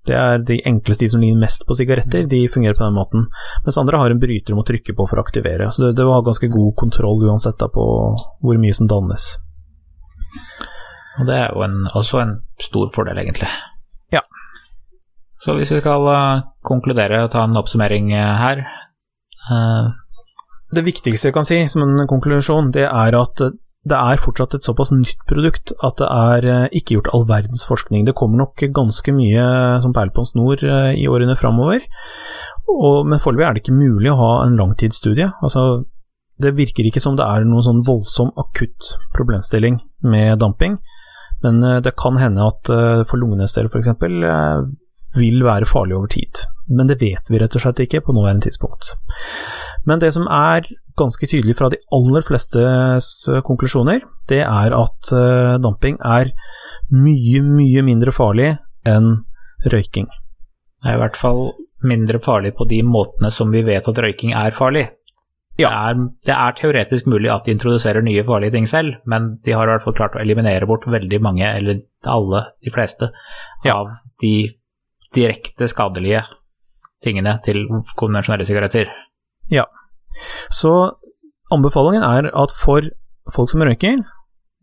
Det er de enkleste, de som ligner mest på sigaretter, de fungerer på den måten. Mens andre har en bryter du må trykke på for å aktivere. Så det, det var ganske god kontroll uansett da, på hvor mye som dannes. Og det er jo en, også en stor fordel, egentlig. Så hvis vi skal uh, konkludere og ta en oppsummering uh, her uh, Det viktigste jeg kan si som en konklusjon, det er at det er fortsatt et såpass nytt produkt at det er eh, ikke gjort all verdens forskning. Det kommer nok ganske mye som perler på en snor eh, i årene framover, men foreløpig er det ikke mulig å ha en langtidsstudie. Altså, det virker ikke som det er noen sånn voldsom akutt problemstilling med damping, men eh, det kan hende at for lungenes del f.eks. vil være farlig over tid. Men det vet vi rett og slett ikke på nåværende tidspunkt. Men det som er ganske tydelig fra de aller flestes konklusjoner, det er at uh, damping er mye, mye mindre farlig enn røyking. Det er i hvert fall mindre farlig på de måtene som vi vet at røyking er farlig. Ja. Det, er, det, er, teoretisk mulig at de introduserer nye farlige ting selv, men de har i hvert fall klart å eliminere bort veldig mange, eller alle, de fleste, ja. de direkte skadelige tingene til konvensjonelle sigaretter. Ja. Så anbefalingen er at for folk som røyker,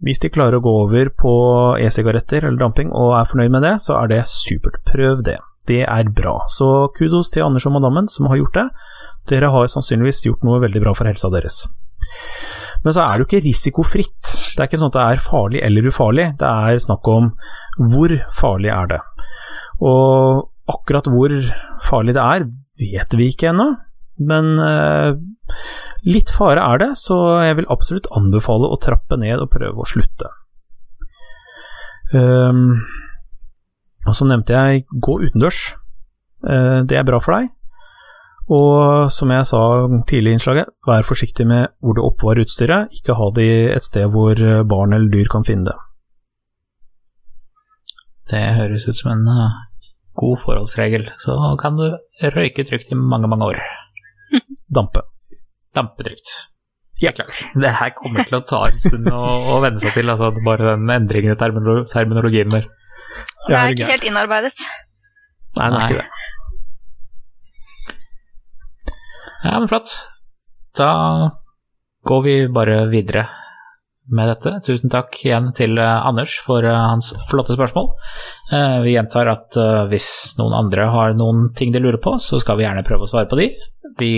hvis de klarer å gå over på e-sigaretter eller damping og er fornøyd med det, så er det supert. Prøv det. Det er bra. Så kudos til Anders og madammen som har gjort det. Dere har sannsynligvis gjort noe veldig bra for helsa deres. Men så er det jo ikke risikofritt. Det er ikke sånn at det er farlig eller ufarlig, det er snakk om hvor farlig er det. Og akkurat hvor farlig det er, vet vi ikke ennå. Men eh, litt fare er det, så jeg vil absolutt anbefale å trappe ned og prøve å slutte. Um, og så nevnte jeg gå utendørs. Uh, det er bra for deg. Og som jeg sa tidlig i innslaget, vær forsiktig med hvor du oppbevarer utstyret, ikke ha det et sted hvor barn eller dyr kan finne det. Det høres ut som en uh, god forholdsregel, så kan du røyke trygt i mange, mange år. [LAUGHS] Dampe. Dampe trygt. Ja, klar. Det her kommer til å ta en stund å, å venne seg til, altså bare den endringen i terminolo terminologien der. Det er ikke helt innarbeidet. Nei, det er ikke det. Ja, men flott. Da går vi bare videre med dette. Tusen takk igjen til uh, Anders for uh, hans flotte spørsmål. Uh, vi gjentar at hvis noen andre har noen ting de lurer på, så skal vi gjerne prøve å svare på de. Vi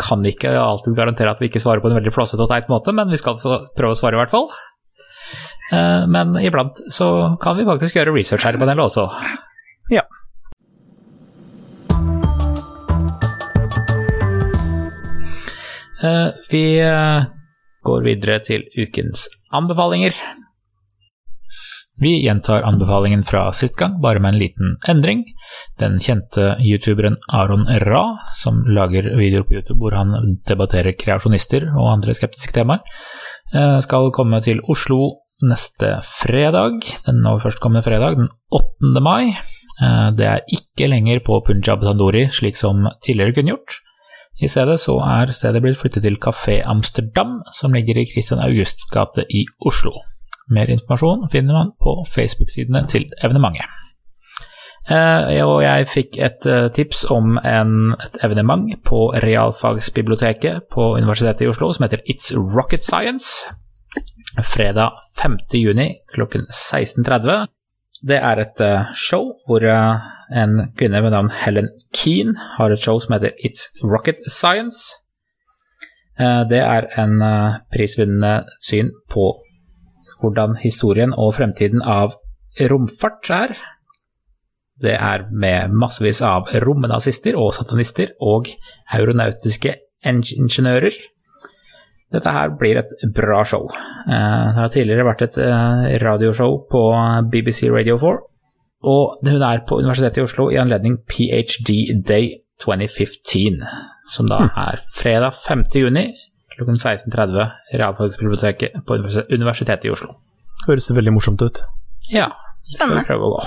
kan ikke alltid garantere at vi ikke svarer på en veldig flåsete og teit måte, men vi skal prøve å svare i hvert fall. men iblant så kan vi faktisk gjøre research her på den også. Ja. vi går videre til ukens anbefalinger. Vi gjentar anbefalingen fra sitt gang, bare med en liten endring. Den kjente youtuberen Aron Ra, som lager videoer på YouTube hvor han debatterer kreasjonister og andre skeptiske temaer, eh, skal komme til Oslo neste fredag, den nå førstkommende fredag, den 8. mai. Eh, det er ikke lenger på Punjab Tandori, slik som tidligere kunne gjort. I stedet så er stedet blitt flyttet til Kafé Amsterdam, som ligger i Christian Augusts gate i Oslo. Mer informasjon finner man på Facebook-sidene til evenementet. Eh, og jeg fikk et eh, tips om en, et evenement på realfagsbiblioteket på Universitetet i Oslo som heter It's Rocket Science. Fredag 5. juni klokken 16.30. Det er et uh, show hvor en kvinne ved navn Helen Keane har et show som heter It's Rocket Science. Uh, det er en prisvinnende syn på hvordan historien og fremtiden av romfart er. Det er med massevis av romnazister og satanister og aeronautiske ingeniører. Dette her blir et bra show. Eh, det har tidligere vært et eh, radioshow på BBC Radio 4, og hun er på Universitetet i Oslo i anledning PhD Day 2015, som da hm. er fredag 5. juni klokken 16.30 Realfagsbiblioteket på Universitetet i Oslo. Høres det veldig morsomt ut. Ja, skal vi prøve å gå.